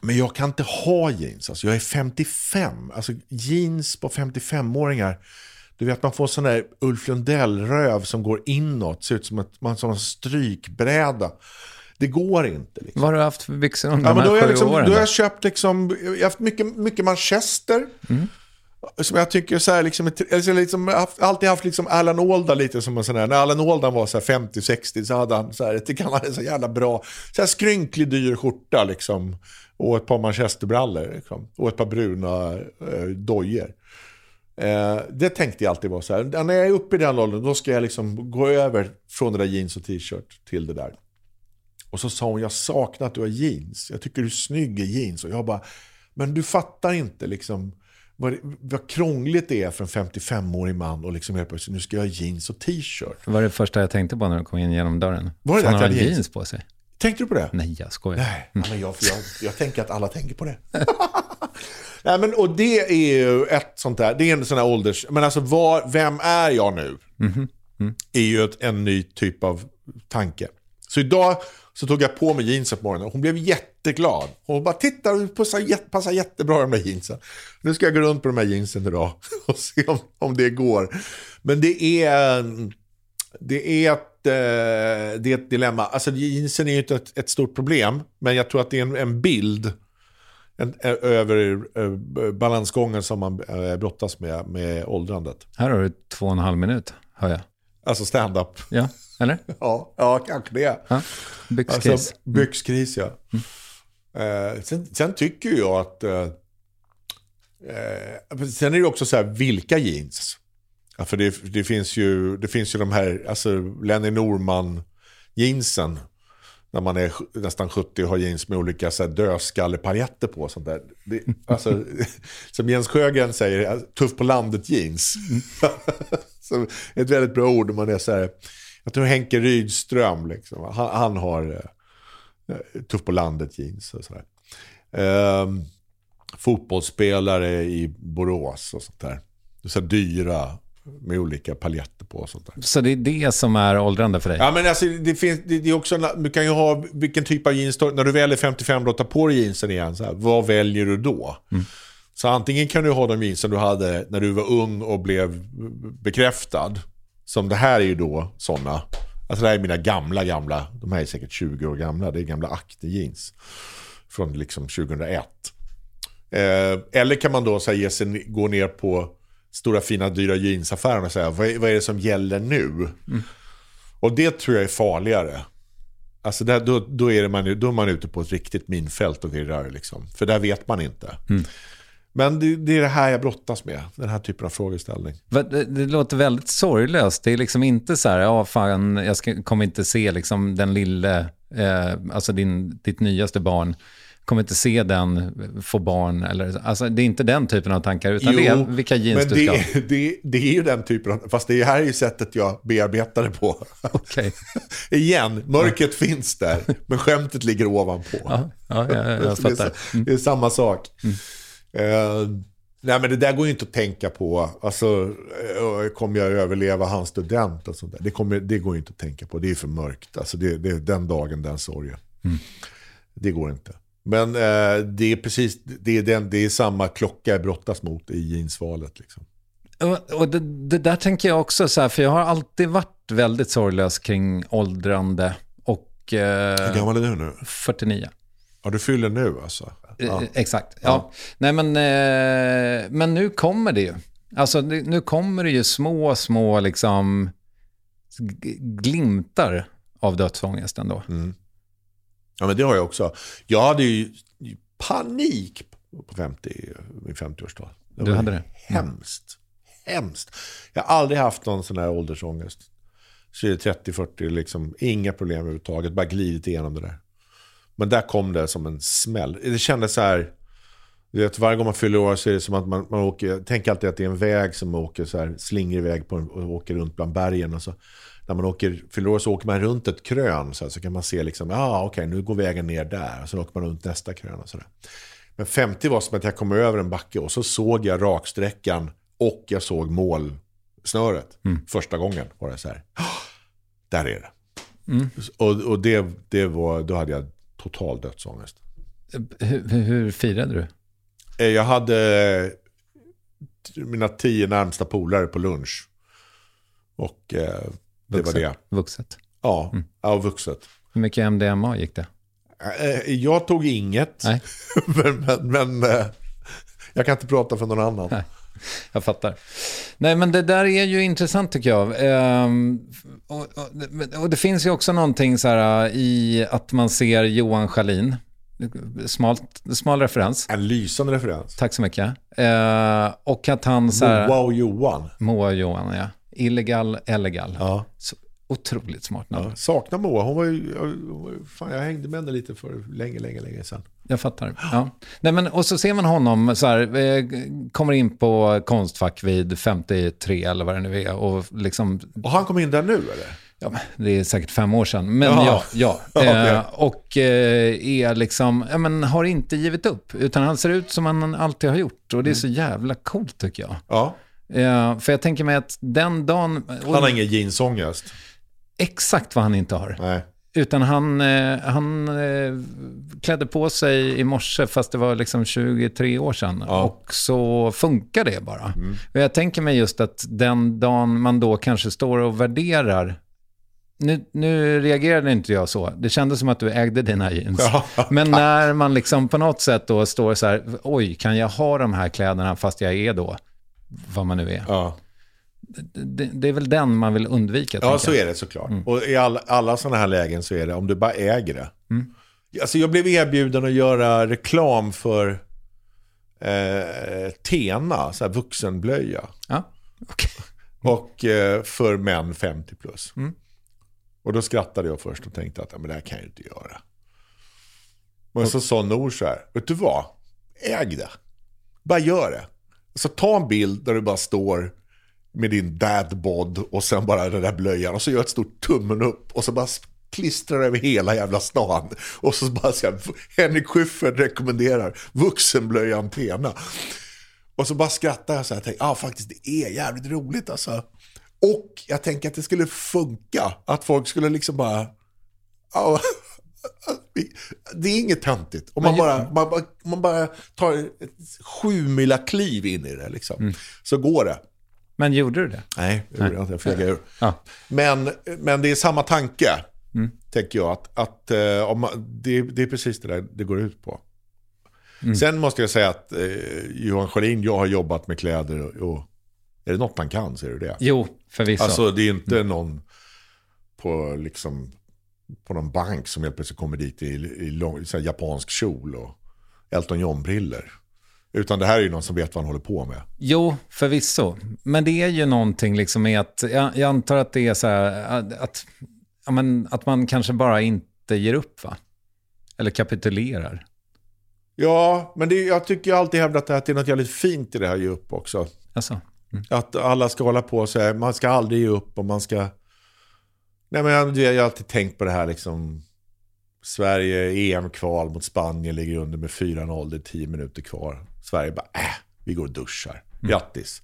men jag kan inte ha jeans. Alltså jag är 55. Alltså jeans på 55-åringar. Du vet man får sån där Ulf Lundell-röv som går inåt. Ser ut som, ett, man, som en strykbräda. Det går inte. Liksom. Vad har du haft för byxor under Ja, de men då, här har jag sju liksom, åren? då har jag köpt liksom, jag har haft mycket, mycket manchester. Mm. Som jag tycker så här, liksom, alltså, liksom, har haft- alltid haft liksom Alan Alda lite som en sån här, när Alan Alda var 50-60 så hade han så här, tycker han hade så jävla bra, så här skrynklig dyr skjorta liksom. Och ett par manchesterbrallor liksom. Och ett par bruna eh, dojor. Eh, det tänkte jag alltid vara så här, när jag är uppe i den åldern då ska jag liksom gå över från det där jeans och t-shirt till det där. Och så sa hon, jag saknar att du har jeans. Jag tycker du är snygg i jeans. Och jag bara, men du fattar inte liksom vad, vad krångligt det är för en 55-årig man och liksom helt plötsligt, nu ska jag ha jeans och t-shirt. Det var det första jag tänkte på när du kom in genom dörren. Var det Fan, att jag hade jeans? jeans på sig? Tänkte du på det? Nej, jag skojar. Nej, men jag, jag, jag tänker att alla tänker på det. Nej, men, och det är ju ett sånt där, det är en sån här ålders... Men alltså, var, vem är jag nu? är ju ett, en ny typ av tanke. Så idag så tog jag på mig jeansen på morgonen och hon blev jätteglad. Hon bara, titta du passar, jät- passar jättebra i de där jeansen. Nu ska jag gå runt på de här jeansen idag och se om, om det går. Men det är, det är, ett, eh, det är ett dilemma. Alltså jeansen är ju inte ett, ett stort problem, men jag tror att det är en, en bild en, ö- över eh, balansgången som man eh, brottas med, med åldrandet. Här har du två och en halv minut, hör jag. Alltså stand-up. Ja, eller? Ja, ja kanske det. Ja. Byxkris. Alltså, byxkris, ja. Eh, sen, sen tycker jag att... Eh, eh, sen är det också så här, vilka jeans? Ja, för det, det, finns ju, det finns ju de här, alltså Lenny Norman jeansen. När man är nästan 70 och har jeans med olika så här, dödskallepaljetter på. Sånt där. Det, alltså, som Jens Sjögren säger, tuff på landet jeans. så, ett väldigt bra ord om man är så här, jag tror Henke Rydström, liksom, han, han har eh, tuff på landet jeans och sådär. Ehm, fotbollsspelare i Borås och sånt där. Så dyra med olika paljetter på och sånt där. Så det är det som är åldrande för dig? Ja men alltså det finns, det, det är också, en- du kan ju ha vilken typ av jeans, när du väl är 55 och tar på dig jeansen igen, så här, vad väljer du då? Så antingen kan du ha de jeansen du hade när du var ung och blev bekräftad. Som det här är ju då sådana. Alltså det här är mina gamla, gamla, de här är säkert 20 år gamla, det är gamla Acne jeans. Från liksom 2001. Eh, eller kan man då så här, ge sig, gå ner på stora fina dyra jeansaffären och säga vad är, vad är det som gäller nu? Och det tror jag är farligare. Alltså där, då, då, är man, då är man ute på ett riktigt minfält och virrar. Liksom. För där vet man inte. Men det, det är det här jag brottas med, den här typen av frågeställning. Det, det låter väldigt sorglöst. Det är liksom inte så här, ja fan, jag ska, kommer inte se liksom den lille, eh, alltså din, ditt nyaste barn, kommer inte se den få barn. Eller, alltså, det är inte den typen av tankar, utan Jo, det är vilka jeans men du det, ska det, det är ju den typen av, fast det här är ju sättet jag bearbetar det på. Okej. Igen, mörkret finns där, men skämtet ligger ovanpå. Ja, ja, ja, jag är, fattar. så- det är samma sak. Eh, nej men det där går ju inte att tänka på. Alltså, eh, kommer jag överleva hans student och sånt där? Det, kommer, det går ju inte att tänka på. Det är för mörkt. Alltså det, det är den dagen, den sorgen. Det går inte. Men eh, det är precis, det är, den, det är samma klocka jag brottas mot i jeansvalet. Liksom. Och, och det, det där tänker jag också så här, för jag har alltid varit väldigt sorglös kring åldrande och Hur eh, gammal är du nu? 49. Ja, du fyller nu alltså? Ja. Eh, Exakt, ja. Nej men, eh, men nu kommer det ju. Alltså nu kommer det ju små, små liksom glimtar av dödsångest ändå. Ja, men det har jag också. Jag hade ju panik på 50, min 50-årsdag. Det Du var hade det? Hemskt. Hemskt. Jag har aldrig haft någon sån här åldersångest. Så är det 30-40, liksom, inga problem överhuvudtaget. Bara glidit igenom det där. Men där kom det som en smäll. Det kändes så här... Du vet, varje gång man fyller år så är det som att man, man åker... Tänk alltid att det är en väg som åker så här, slingrig väg på, och åker runt bland bergen. Och så, när man åker, fyller år så åker man runt ett krön så, här, så kan man se liksom, ja ah, okej nu går vägen ner där. Och så åker man runt nästa krön och sådär. Men 50 var som att jag kom över en backe och så såg jag raksträckan och jag såg målsnöret. Första gången var det så här, "Ah, där är det. Och, och det, det var, då hade jag total dödsångest. Hur, hur, firade du? Eh, Jag hade mina tio närmsta polare på lunch. Och eh, det var Vuxet. det. Vuxet. Ja, ja vuxet. Hur mycket MDMA gick det? Eh, Jag tog inget, Nej. men, men, men eh, jag kan inte prata för någon annan. Nej. Jag fattar. Nej, men det där är ju intressant tycker jag. Ehm, och, och, och det finns ju också någonting så här äh, i att man ser Johan Schalin. Smalt, smal referens. En lysande referens. Tack så mycket. Eh, och att han så här... Wow Johan. Moa Johan, ja. Illegal, illegal. Ja. Så, otroligt smart namn. Ja, saknar Moa. Hon var ju, fan, jag hängde med henne lite för länge, länge, länge sedan. Jag fattar. Ja. Nej, men, och så ser man honom så här, eh, kommer in på Konstfack vid 53 eller vad det nu är. Och liksom, Och han kom in där nu eller? ja, det är säkert fem år sedan. Men Jaha. ja, ja. Eh, och eh, är liksom, ja, men har inte givit upp. Utan han ser ut som han alltid har gjort. Och det är så jävla coolt tycker jag. Ja. Eh, för jag tänker mig att den dagen... och Han har ingen jeansångest. Exakt vad han inte har. Nej. Utan han, eh, han eh, klädde på sig i morse fast det var liksom 23 år sedan. Ja. Och så funkar det bara. Och jag tänker mig just att den dagen man då kanske står och värderar nu, nu reagerade inte jag så. Det kändes som att du ägde dina jeans. Ja, Men när man liksom på något sätt då står så här, oj, kan jag ha de här kläderna fast jag är då vad man nu är? Ja, Det, det är väl den man vill undvika. ja så jag. är det såklart. Och i alla, alla sådana här lägen så är det om du bara äger det. Alltså jag blev erbjuden att göra reklam för eh, Tena, så här vuxenblöja. Ja, okej. Och eh, för män 50 plus. Och då skrattade jag först och tänkte att men det här kan jag inte göra. Men så sa Nor så här, vet du vad? Äg det. Bara gör det. Så ta en bild där du bara står med din dadbod och sen bara den där blöjan och så gör ett stort tummen upp och så bara klistrar över hela jävla stan. Och så bara säger Henrik Schyffert rekommenderar vuxenblöjan Tena. Och så bara skrattar jag så här, jag ja ah, faktiskt det är jävligt roligt alltså. Och jag tänker att det skulle funka, att folk skulle liksom bara, ja, det är inget töntigt. Om man bara, man, man bara tar ett sju mila kliv in i det liksom, så går det. Men gjorde du det? Nej, det gjorde jag inte, jag fegade ur. Ja. Men, men det är samma tanke, tänker jag. Att, att, eh, om man, det, det är precis det där det går ut på. Sen måste jag säga att eh, Johan Schelin, jag har jobbat med kläder och, och är det något han kan så är det det. Jo, förvisso. Alltså det är inte någon på, liksom, på någon bank som helt plötsligt kommer dit i, i lång, japansk kjol och Elton John-briller. Utan det här är ju någon som vet vad han håller på med. Jo, förvisso. Men det är ju någonting liksom med att, jag, jag antar att det är så här, att, att, ja, men, att man kanske bara inte ger upp va? Eller kapitulerar. Ja, men det, jag tycker jag alltid hävdat att det är något jävligt fint i det här ge upp också. Alltså, Att alla ska hålla på och säga, man ska aldrig ge upp och man ska... Nej men jag, jag har alltid tänkt på det här liksom. Sverige, EM-kval mot Spanien, ligger under med 4-0, det är 10 minuter kvar. Sverige bara, äh, vi går och duschar. Grattis.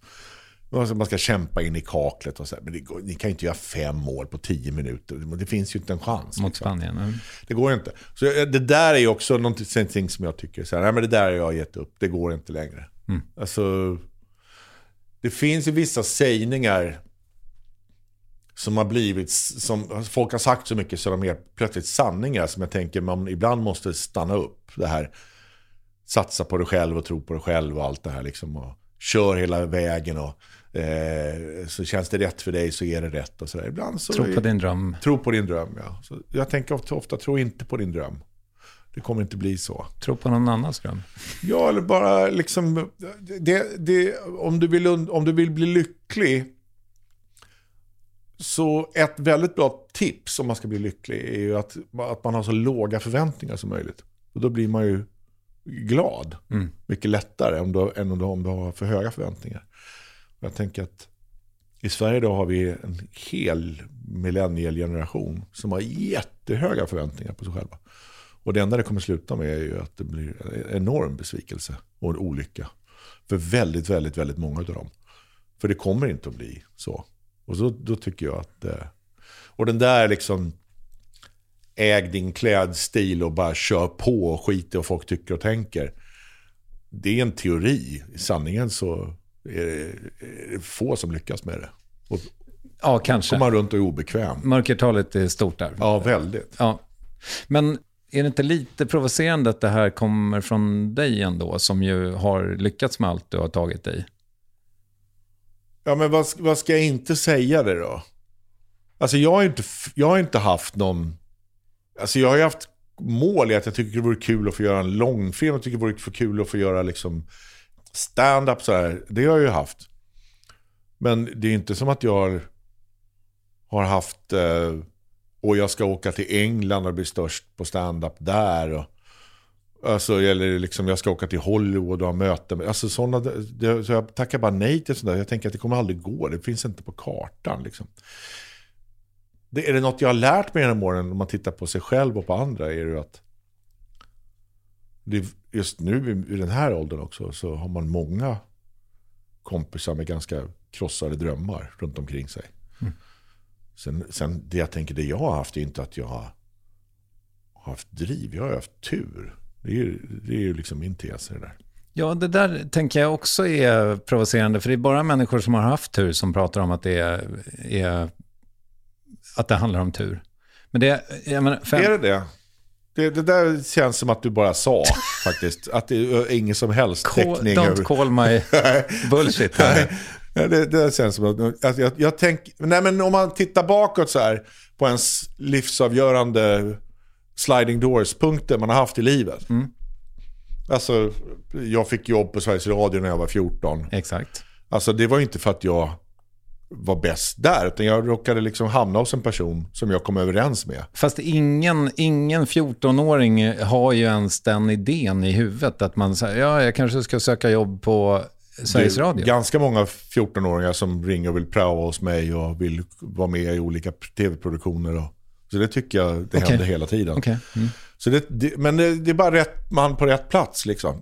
Så Man ska kämpa in i kaklet och så här, men det går, ni kan ju inte göra fem mål på 10 minuter. Det finns ju inte en chans. mot liksom. Spanien. Mm. Det går inte. Så det där är ju också någonting som jag tycker, så här, nej men det där har jag gett upp, det går inte längre. Alltså, det finns ju vissa sägningar som har blivit, som folk har sagt så mycket så de är plötsligt sanningar som jag tänker man ibland måste stanna upp. Det här, satsa på dig själv och tro på dig själv och allt det här liksom. Och kör hela vägen och eh, så känns det rätt för dig så är det rätt och så där. Ibland så Tro på din dröm. Tro på din dröm, ja. Så jag tänker ofta, ofta, tro inte på din dröm. Det kommer inte bli så. Tro på någon annans dröm. Ja, eller bara liksom, det, det, om, du vill, om du vill bli lycklig, så ett väldigt bra tips om man ska bli lycklig är ju att, att man har så låga förväntningar som möjligt. Och då blir man ju glad. Mycket lättare än, då, än om du, om du har för höga förväntningar. Jag tänker att i Sverige då har vi en hel millennielgeneration som har jättehöga förväntningar på sig själva. Och det enda det kommer sluta med är ju att det blir en enorm besvikelse och en olycka. För väldigt, väldigt, väldigt många av dem. För det kommer inte att bli så. Och så, då tycker jag att... eh, Och den där liksom... Äg din klädstil och bara kör på och skit i vad folk tycker och tänker. Det är en teori. I sanningen så är det, är det få som lyckas med det. Och Ja, kanske. går man runt och är obekväm. Mörkertalet är stort där. Ja, väldigt. Ja. Men är det inte lite provocerande att det här kommer från dig ändå, som ju har lyckats med allt du har tagit dig? Ja, men vad, vad ska jag inte säga det då? Alltså jag har inte, jag har inte haft någon... Alltså jag har ju haft mål i att jag tycker det vore kul att få göra en långfilm. Jag tycker det vore kul att få göra liksom stand-up sådär. Det har jag ju haft. Men det är inte som att jag har, haft... Eh, och jag ska åka till England och bli störst på stand-up där. Och, Alltså, eller liksom jag ska åka till Hollywood och ha möten. Alltså såna, det, så jag tackar bara nej till sådär. Jag tänker att det kommer aldrig gå. Det finns inte på kartan. Liksom. Det, är det något jag har lärt mig genom åren om man tittar på sig själv och på andra är det ju att det, just nu i, den här åldern också så har man många kompisar med ganska krossade drömmar runt omkring sig. Sen, sen det jag tänker, det jag har haft är inte att jag har haft driv. Jag har haft tur. Det är ju, det är ju liksom min tes i det där. Ja, det där tänker jag också är provocerande, för det är bara människor som har haft tur som pratar om att det är, är att det handlar om tur. Men det, jag menar, fem, Är det det? det? Det där känns som att du bara sa faktiskt. Att det är ingen som helst call, täckning. don't över- call my bullshit. Ja, det, det känns som att, att jag, jag tänker, nej men om man tittar bakåt så här på ens livsavgörande sliding doors-punkter man har haft i livet. Alltså, jag fick jobb på Sveriges Radio när jag var 14. Exakt. Alltså det var ju inte för att jag var bäst där, utan jag råkade liksom hamna hos en person som jag kom överens med. Fast ingen, ingen 14-åring har ju ens den idén i huvudet att man säger, ja, jag kanske ska söka jobb på Sveriges Det är Radio. Ganska många 14-åringar som ringer och vill praoa hos mig och vill vara med i olika tv-produktioner. Och, så det tycker jag det Okej. händer hela tiden. Okej. Mm. Så det, det, men det, det är bara rätt man på rätt plats liksom.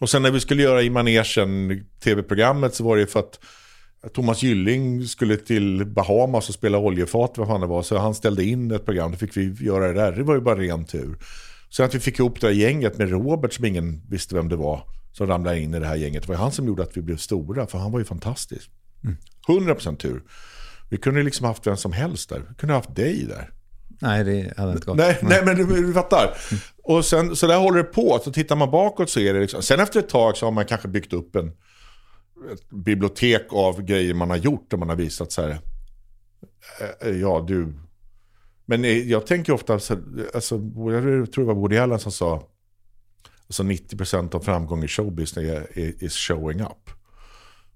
Och sen när vi skulle göra i manegen tv-programmet så var det för att Thomas Gylling skulle till Bahamas och spela oljefat, vad fan det var. Så han ställde in ett program, då fick vi göra det där. Det var ju bara ren tur. Sen att vi fick ihop det där gänget med Robert som ingen visste vem det var. Som ramlade in i det här gänget. Det var han som gjorde att vi blev stora, för han var ju fantastisk. 100% tur. Vi kunde liksom haft vem som helst där. Vi kunde haft dig där. Nej, det hade inte gått. Nej, nej men du, du fattar. Och sen, så där håller det på. Så tittar man bakåt så är det liksom. Sen efter ett tag så har man kanske byggt upp en ett bibliotek av grejer man har gjort. Och man har visat så här. eh, Ja, du. Men eh, jag tänker ofta, så, alltså, jag tror det var Woody Allen som sa. Alltså 90% av framgång i är, is showing up.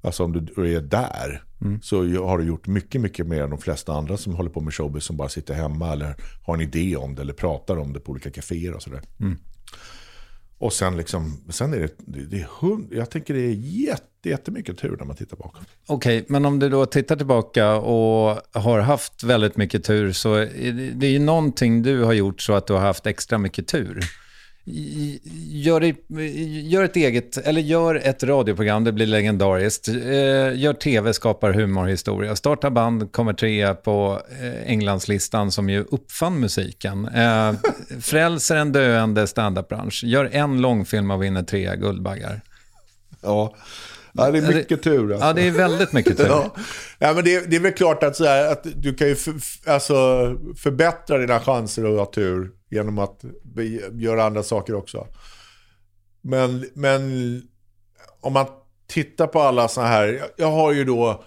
Alltså om du är där mm. så har du gjort mycket, mycket mer än de flesta andra som håller på med showbiz som bara sitter hemma eller har en idé om det eller pratar om det på olika kaféer och sådär. Mm. Och sen, liksom, sen är det, det är hund, jag tänker det är jätte, jättemycket tur när man tittar bakåt. Okej, okay, men om du då tittar tillbaka och har haft väldigt mycket tur så är det, det är ju någonting du har gjort så att du har haft extra mycket tur. Gör, gör ett eget, eller gör ett radioprogram, det blir legendariskt. Eh, gör tv, skapar humorhistoria. Starta band, kommer trea på eh, Englandslistan som ju uppfann musiken. Eh, frälser en döende standupbransch. Gör en långfilm och vinner tre Guldbaggar. Ja. Ja, det är mycket tur. Alltså. Ja, det är väldigt mycket tur. ja. ja men det, det, är väl klart att, så här, att du kan ju för, alltså, förbättra dina chanser att ha tur genom att göra andra saker också. Men, men om man tittar på alla sådana här, jag har ju då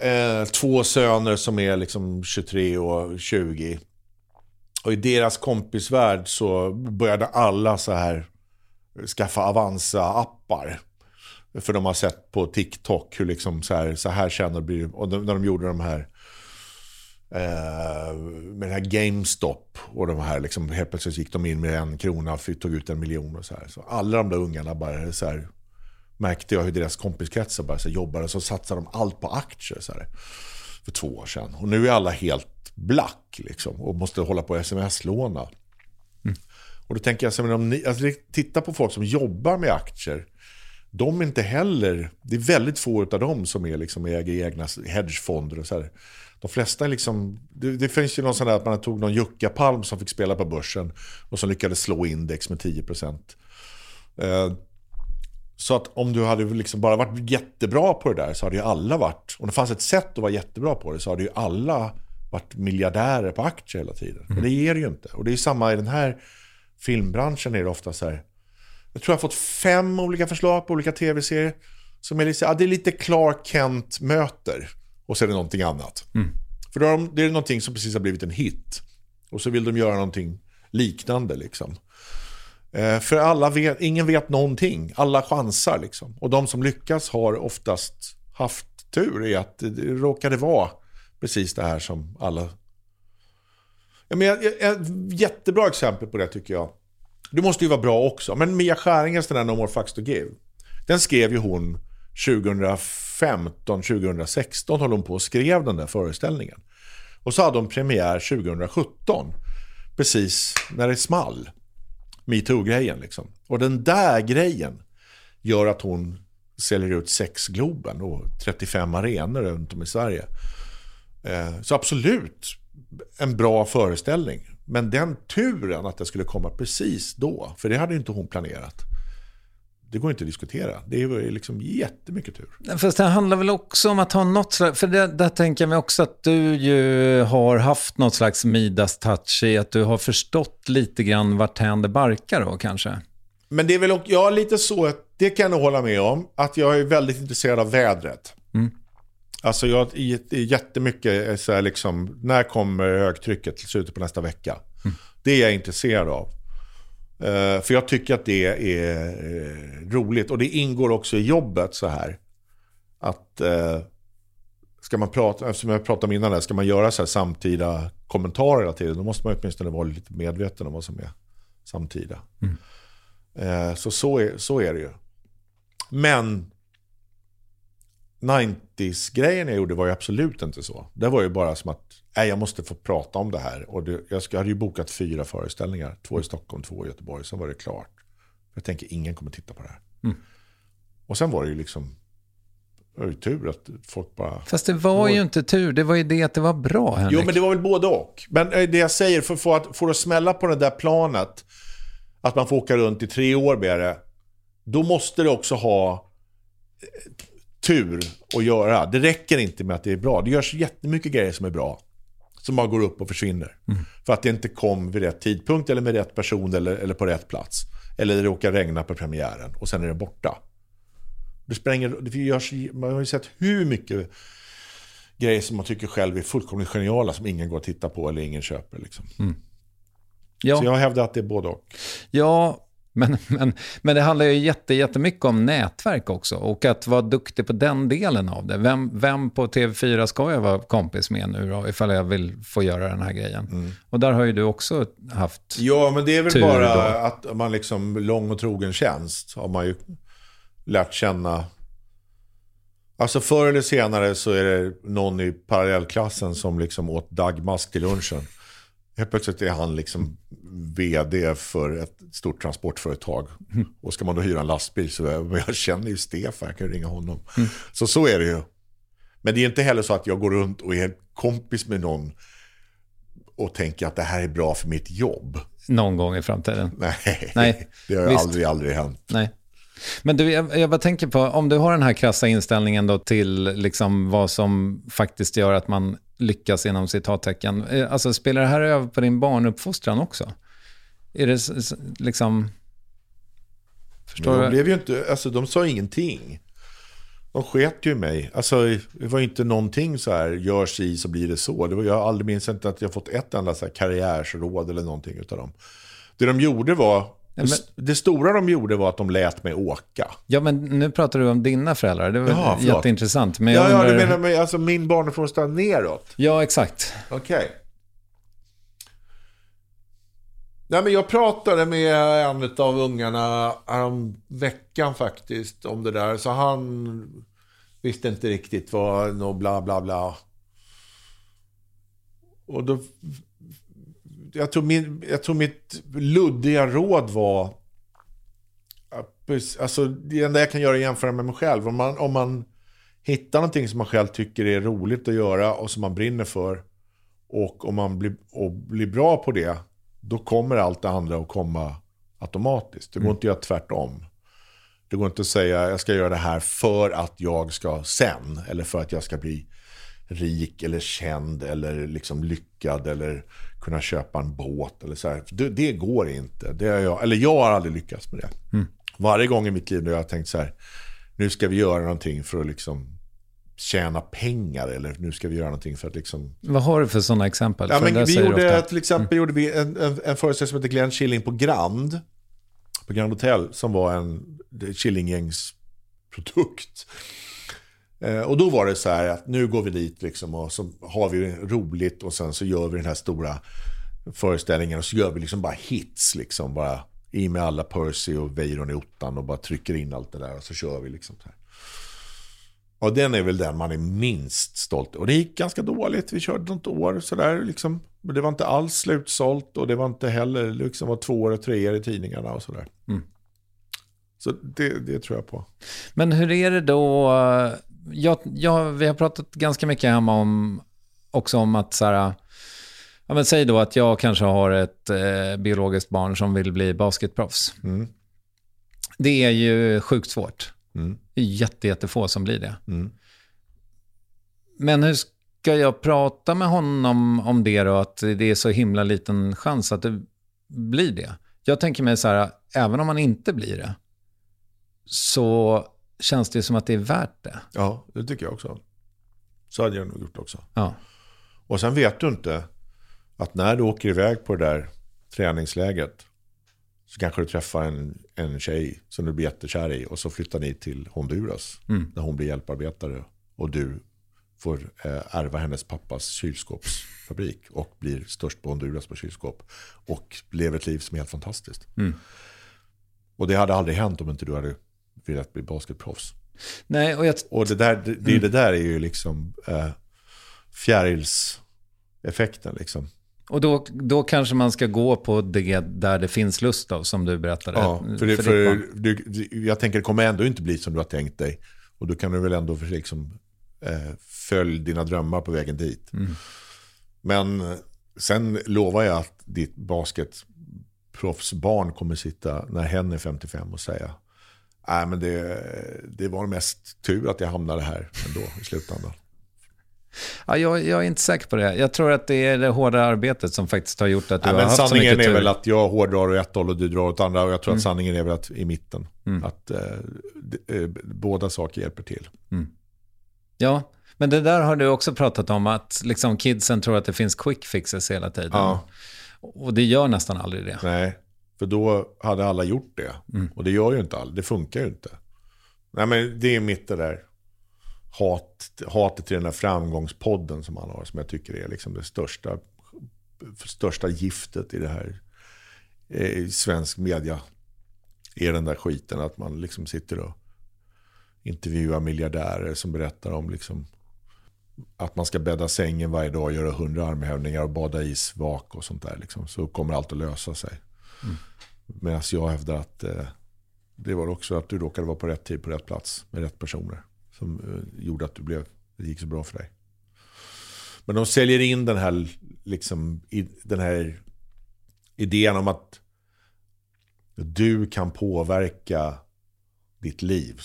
eh, två söner som är liksom 23 och 20. Och i deras kompisvärld så började alla så här skaffa Avanza-appar. För de har sett på TikTok hur liksom så här, så här känner och när de gjorde de här Eh, Eh, med den här GameStop och de här, liksom, helt plötsligt gick de in med en krona och tog ut en miljon och så här. Så alla de där ungarna bara så här, märkte jag hur deras kompiskretsar bara så jobbade, så satsade de allt på aktier så här, för två år sedan. Och nu är alla helt black liksom, och måste hålla på sms-låna. Mm. Och då tänker jag, så, här, om ni, alltså, titta på folk som jobbar med aktier. De är inte heller, det är väldigt få av dem som är liksom äger egna hedgefonder och så här de flesta liksom, det, det finns ju någon sån där att man tog någon juckapalm som fick spela på börsen och som lyckades slå index med 10%. Eh, så att om du hade liksom bara varit jättebra på det där så hade ju alla varit, om det fanns ett sätt att vara jättebra på det så hade ju alla varit miljardärer på aktier hela tiden. Mm. Men det ger det ju inte. Och det är samma i den här filmbranschen är det ofta så här. Jag tror jag har fått fem olika förslag på olika tv-serier. Som är lite, ja, det är lite Clark Kent möter och så är det någonting annat. Mm. För då det är någonting som precis har blivit en hit. Och så vill de göra någonting liknande liksom. Eh, för alla vet, ingen vet någonting. Alla chansar liksom. Och de som lyckas har oftast haft tur i att det råkade vara precis det här som alla... Ja, men ett jättebra exempel på det tycker jag. Du måste ju vara bra också. Men Mia Skäringes den här No More Fucks To Give. Den skrev ju hon 2015, 2016 höll hon på och skrev den där föreställningen. Och så hade hon premiär 2017. Precis när det small. Metoo-grejen liksom. Och den där grejen gör att hon säljer ut sex Globen och 35 arenor runt om i Sverige. Eh, så absolut en bra föreställning. Men den turen att det skulle komma precis då, för det hade inte hon planerat det går inte att diskutera. Det är liksom jättemycket tur. Fast det handlar väl också om att ha något slags... För det, där tänker jag mig också att du ju har haft något slags Midas touch i att du har förstått lite grann vart det barkar då kanske. Men det är väl ja, lite så, det kan jag hålla med om, att jag är väldigt intresserad av vädret. Mm. Alltså jag är jättemycket så här liksom, när kommer högtrycket till slutet på nästa vecka? Mm. Det är jag intresserad av. Uh, för jag tycker att det är uh, roligt. Och det ingår också i jobbet så här. Att uh, ska man prata, eftersom jag pratade om innan där, ska man göra så här samtida kommentarer hela tiden. Då måste man åtminstone vara lite medveten om vad som är samtida. Mm. så så är, så är det ju. Men 90s-grejen jag gjorde var ju absolut inte så. Det var ju bara som att, nej jag måste få prata om det här. Och det, jag hade ju bokat fyra föreställningar. Två i Stockholm, två i Göteborg. Sen var det klart. Jag tänker, ingen kommer titta på det här. Mm. Och sen var det ju liksom, det var ju tur att folk bara... Fast det var, var ju inte tur, det var ju det att det var bra Henrik. Jo men det var väl både och. Men eh, det jag säger, för, för att få att smälla på det där planet, att man får åka runt i tre år med det, då måste det också ha tur att göra. Det räcker inte med att det är bra. Det görs jättemycket grejer som är bra. Som bara går upp och försvinner. Mm. För att det inte kom vid rätt tidpunkt eller med rätt person eller, eller på rätt plats. Eller det råkar regna på premiären och sen är den borta. Det spränger, det görs, man har ju sett hur mycket grejer som man tycker själv är fullkomligt geniala som ingen går att titta på eller ingen köper. Liksom. Mm. Ja. Så jag hävdar att det är både och. Ja, Men, men, men det handlar ju jätte, jättemycket om nätverk också och att vara duktig på den delen av det. Vem, vem på TV4 ska jag vara kompis med nu då, ifall jag vill få göra den här grejen? Mm. Och där har ju du också haft Ja, men det är väl bara då. att man liksom, lång och trogen tjänst har man ju lärt känna. Alltså förr eller senare så är det någon i parallellklassen som liksom åt dagmask till lunchen. Helt plötsligt är han liksom vd för ett stort transportföretag. Mm. Och ska man då hyra en lastbil så jag, jag känner ju Stefan, jag kan ringa honom. Mm. Så så är det ju. Men det är inte heller så att jag går runt och är kompis med någon och tänker att det här är bra för mitt jobb. Någon gång i framtiden? Nej, Nej. det har Visst. aldrig, aldrig hänt. Nej. Men du, jag, jag bara tänker på, om du har den här krassa inställningen då till liksom vad som faktiskt gör att man lyckas inom citattecken. Eh, alltså spelar det här över på din barnuppfostran också? Är det liksom... Förstår de du? Blev ju inte, alltså de sa ingenting. De sket ju i mig. Alltså det var inte någonting så här, gör si så blir det så. Det var, jag aldrig minns inte att jag fått ett enda så här karriärsråd eller någonting utav dem. Det de gjorde var, men... Det stora de gjorde var att de lät mig åka. Ja, men nu pratar du om dina föräldrar. Det var Jaha, jätteintressant. Men ja, undrar... ja, du menar med, alltså min barnuppfostran neråt? Ja, exakt. Okej. Okay. Nej, men jag pratade med en av ungarna veckan faktiskt om det där. Så han visste inte riktigt vad, bla bla bla. Och då jag, tror min, jag tror mitt luddiga råd var... Alltså, det enda jag kan göra är att jämföra med mig själv. Om man, om man hittar någonting som man själv tycker är roligt att göra och som man brinner för. Och om man blir, och blir bra på det, då kommer allt det andra att komma automatiskt. Det går mm. inte att göra tvärtom. Det går inte att säga jag ska göra det här för att jag ska sen. Eller för att jag ska bli rik eller känd eller liksom lyckad eller kunna köpa en båt eller så det, det, går inte. Det har jag, eller jag har aldrig lyckats med det. Mm. Varje gång i mitt liv när jag har tänkt så här, nu ska vi göra någonting för att liksom tjäna pengar eller nu ska vi göra någonting för att liksom... Vad har du för sådana exempel? Ja, men vi gjorde, till exempel mm. gjorde vi en, en, en föreställning som heter Glenn Killing på Grand. På Grand Hotel som var en Killinggängs-produkt. Eh, och då var det så här att nu går vi dit liksom och så har vi roligt och sen så gör vi den här stora föreställningen och så gör vi liksom bara hits liksom. Bara i med alla Percy och Weiron i ottan och bara trycker in allt det där och så kör vi liksom. Så här. Och den är väl den man är minst stolt Och det gick ganska dåligt. Vi körde något år sådär liksom. Men det var inte alls slutsålt och det var inte heller liksom var två år och tre år i tidningarna och sådär. Mm. Så det, det tror jag på. Men hur är det då jag, jag, vi har pratat ganska mycket hemma om, också om att så här, ja, men säg då att jag kanske har ett eh, biologiskt barn som vill bli basketproffs. Mm. Det är ju sjukt svårt. Mm. Det är jätte, jättefå som blir det. Mm. Men hur ska jag prata med honom om det då? Att det är så himla liten chans att det blir det. Jag tänker mig så här, även om man inte blir det, så känns det som att det är värt det. Ja, det tycker jag också. Så hade jag nog gjort också. Ja. Och sen vet du inte att när du åker iväg på det där träningsläget så kanske du träffar en, en tjej som du blir jättekär i och så flyttar ni till Honduras mm. när hon blir hjälparbetare och du får eh, ärva hennes pappas kylskåpsfabrik och blir störst på Honduras på kylskåp och lever ett liv som är helt fantastiskt. Mm. Och det hade aldrig hänt om inte du hade velat bli basketproffs. Nej, och, jag... och det, där, det, det, mm. det där är ju liksom eh, fjärilseffekten. Liksom. Och då, då kanske man ska gå på det där det finns lust av, som du berättade. Ja, för, det, för, för du, jag tänker det kommer ändå inte bli som du har tänkt dig. Och då kan du väl ändå liksom, eh, följ dina drömmar på vägen dit. Mm. Men eh, sen lovar jag att ditt basketproffsbarn kommer sitta när hen är 55 och säga Nej, men det, det var mest tur att jag hamnade här ändå i slutändan. Ja, jag, jag, är inte säker på det. Jag tror att det är det hårda arbetet som faktiskt har gjort att du Nej, har haft så mycket tur. Sanningen är väl att jag hårdrar åt ett håll och du drar åt andra. Och jag tror mm. att sanningen är väl att i mitten. Mm. Att eh, eh, båda saker hjälper till. Mm. Ja, men det där har du också pratat om. Att liksom kidsen tror att det finns quick fixes hela tiden. Ja. Och det gör nästan aldrig det. Nej. För då hade alla gjort det. Mm. Och det gör ju inte alla, det funkar ju inte. Nej men det är mitt det där hat, hatet till den här framgångspodden som han har. Som jag tycker är liksom det största, största giftet i det här eh, svensk media. Är den där skiten att man liksom sitter och intervjuar miljardärer som berättar om liksom att man ska bädda sängen varje dag, göra hundra armhävningar och bada isvak och sånt där. Liksom. Så kommer allt att lösa sig. Mm. Medan jag hävdar att eh, det var också att du råkade vara på rätt tid på rätt plats med rätt personer. Som eh, gjorde att du blev, det gick så bra för dig. Men de säljer in den här, liksom, i, den här idén om att du kan påverka ditt liv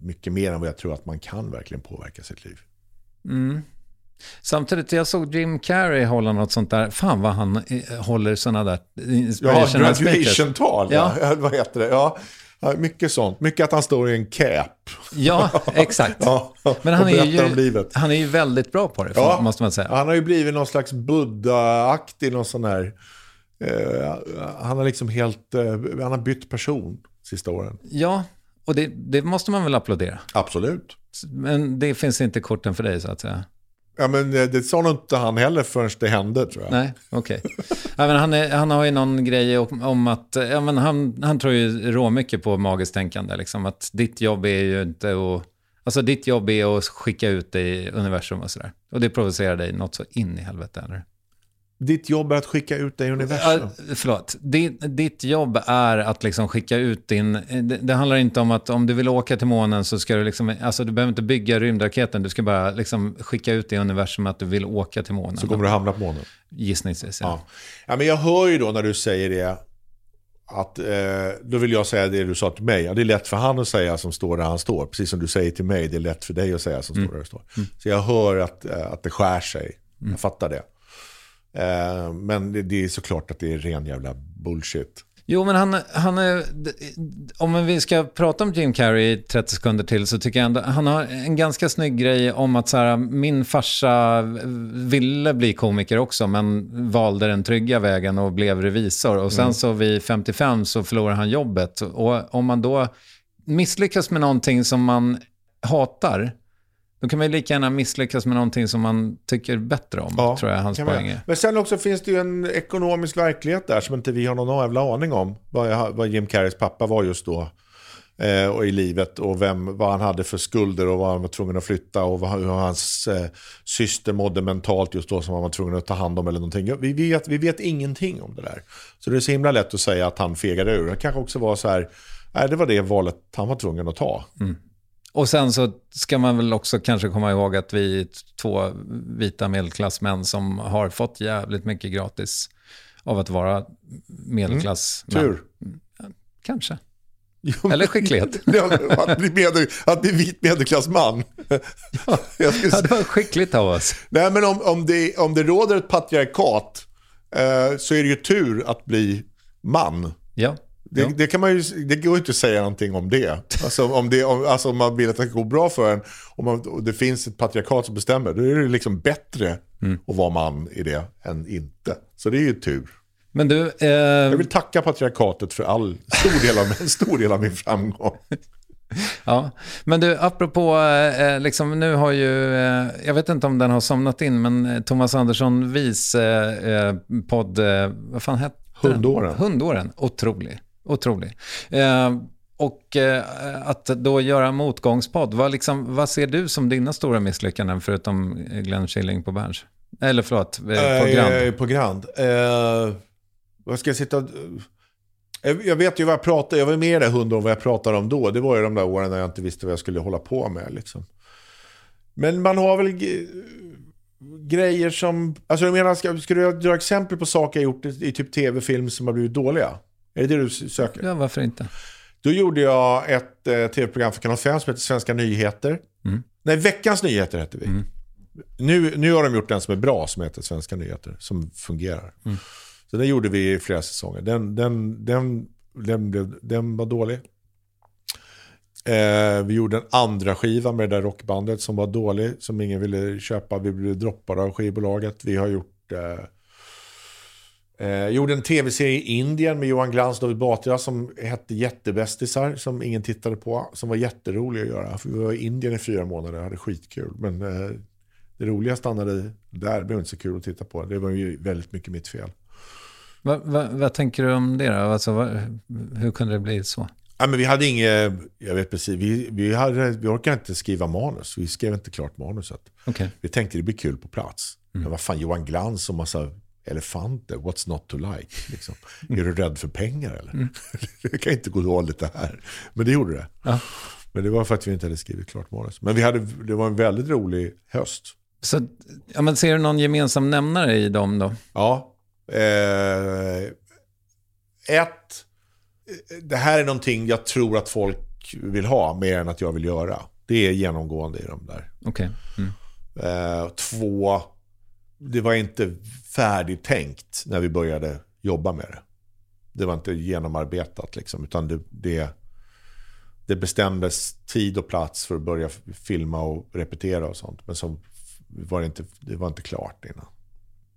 mycket mer än vad jag tror att man kan verkligen påverka sitt liv. Mm. Samtidigt, jag såg Jim Carrey hålla något sånt där. Fan vad han eh, håller sådana där Ja, graduation-tal. Ja. ja. vad heter det? Ja. mycket sånt. Mycket att han står i en cap. Ja, exakt. ja, Men han är, ju, han är ju väldigt bra på det, ja, måste man säga. Han har ju blivit någon slags Buddha-aktig, någon sån här... Eh, han har liksom helt... Eh, han har bytt person sista åren. Ja, och det, det måste man väl applådera? Absolut. Men det finns inte korten för dig så att säga? Ja, men eh, det sa nog inte han heller förrän det hände tror jag. Nej, okej. Okay. Ja, han, han har ju någon grej om, om att, ja, men han, han tror ju råmycket på magiskt tänkande. Liksom, att ditt jobb är ju inte att, alltså ditt jobb är att skicka ut dig i universum och sådär. Och det provocerar dig något så in i helvete, eller? Ditt jobb är att skicka ut dig i universum. Uh, förlåt. Ditt, ditt jobb är att liksom skicka ut din... Det, det, handlar inte om att om du vill åka till månen så ska du liksom... Alltså du behöver inte bygga rymdraketen. Du ska bara liksom skicka ut i universum att du vill åka till månen. Så kommer du hamna på månen? Gissningsvis, ja. ja. ja. men jag hör ju då när du säger det att eh, då vill jag säga det du sa till mig. Ja, det är lätt för han att säga som står där han står. Precis som du säger till mig, det är lätt för dig att säga som mm. står där du står. Mm. Så jag hör att, eh, att det skär sig. Mm. Jag fattar det. Eh, men det, det, är såklart att det är ren jävla bullshit. Jo, men han, han är... Om vi ska prata om Jim Carrey i 30 sekunder till så tycker jag ändå... Han har en ganska snygg grej om att så här, min farsa ville bli komiker också men valde den trygga vägen och blev revisor. Och sen mm. så vid 55 så förlorar han jobbet. Och om man då misslyckas med någonting som man hatar då kan man lika gärna misslyckas med någonting som man tycker bättre om, ja, tror jag hans poäng är. Men sen också finns det ju en ekonomisk verklighet där som inte vi har någon jävla aning om. Vad, vad Jim Carreys pappa var just då. Eh, och i livet och vem, vad han hade för skulder och vad han var tvungen att flytta och vad, hur hans eh, syster mådde mentalt just då som han var tvungen att ta hand om eller någonting. Vi vet, vi vet ingenting om det där. Så det är så himla lätt att säga att han fegade ur. Det kanske också var så här, nej det var det valet han var tvungen att ta. Mm. Och sen så ska man väl också kanske komma ihåg att vi är två vita medelklassmän som har fått jävligt mycket gratis av att vara medelklass. Mm. Tur. Kanske. Jo, Eller skicklighet. att, bli medel, att bli vit medelklassman. ja, det var skickligt av oss. Nej, men om, om, det, om det råder ett patriarkat eh, så är det ju tur att bli man. Ja. Det, ja. det, kan man ju, det går inte att säga någonting om det. Alltså om, det, om, alltså om man vill att det ska gå bra för en, om man, och det finns ett patriarkat som bestämmer, då är det liksom bättre mm. att vara man i det än inte. Så det är ju tur. Men du, eh... Jag vill tacka patriarkatet för all, stor del av, stor del av min framgång. Ja, men du, apropå, eh, liksom, nu har ju, eh, jag vet inte om den har somnat in, men eh, Thomas Andersson Vis eh, eh, podd, eh, vad fan hette Hundåren. Hundåren, otrolig. Otrolig. Eh, och eh, att då göra motgångspodd, vad, liksom, vad ser du som dina stora misslyckanden förutom Glenn Killing på Berns? Eller förlåt, eh, på Grand. Eh, på Grand. Eh, vad ska jag sitta... Eh, jag vet ju vad jag pratar jag var med i det hundår vad jag pratade om då. Det var ju de där åren när jag inte visste vad jag skulle hålla på med. Liksom. Men man har väl grejer som... Alltså jag menar, ska, ska du dra exempel på saker jag gjort i, i typ tv-film som har blivit dåliga? Är det det du söker? Ja, varför inte? Då gjorde jag ett eh, tv-program för Kanal 5 som heter Svenska nyheter. Mm. Nej, Veckans nyheter hette vi. Mm. Nu, nu har de gjort en som är bra som heter Svenska nyheter, som fungerar. Mm. Så den gjorde vi i flera säsonger. Den, den, den, den, blev, den var dålig. Eh, vi gjorde en andra skiva med det där rockbandet som var dålig, som ingen ville köpa. Vi blev droppade av skivbolaget. Vi har gjort... Eh, Eh, gjorde en tv-serie i Indien med Johan Glans och David Batra som hette Jättebästisar, som ingen tittade på. Som var jätterolig att göra. För vi var i Indien i fyra månader och hade skitkul. Men eh, det roliga stannade där. Det blev inte så kul att titta på. Det var ju väldigt mycket mitt fel. Va, va, vad tänker du om det då? Alltså, va, hur kunde det bli så? Ja, men vi hade inget, jag vet precis, vi, vi, hade, vi orkade inte skriva manus. Vi skrev inte klart manuset. Okay. Vi tänkte det blir kul på plats. Mm. Men vad fan, Johan Glans och massa elefanter, what's not to like? Liksom. Mm. Är du rädd för pengar eller? Mm. det kan inte gå dåligt det här. Men det gjorde det. Ja. Men det var för att vi inte hade skrivit klart manus. Men vi hade, det var en väldigt rolig höst. Så, ja, men ser du någon gemensam nämnare i dem då? Ja. Eh, ett, det här är någonting jag tror att folk vill ha mer än att jag vill göra. Det är genomgående i de där. Okay. Mm. Eh, två, det var inte färdigtänkt när vi började jobba med det. Det var inte genomarbetat liksom, utan det, det, det bestämdes tid och plats för att börja filma och repetera och sånt. Men så var det, inte, det var inte klart innan.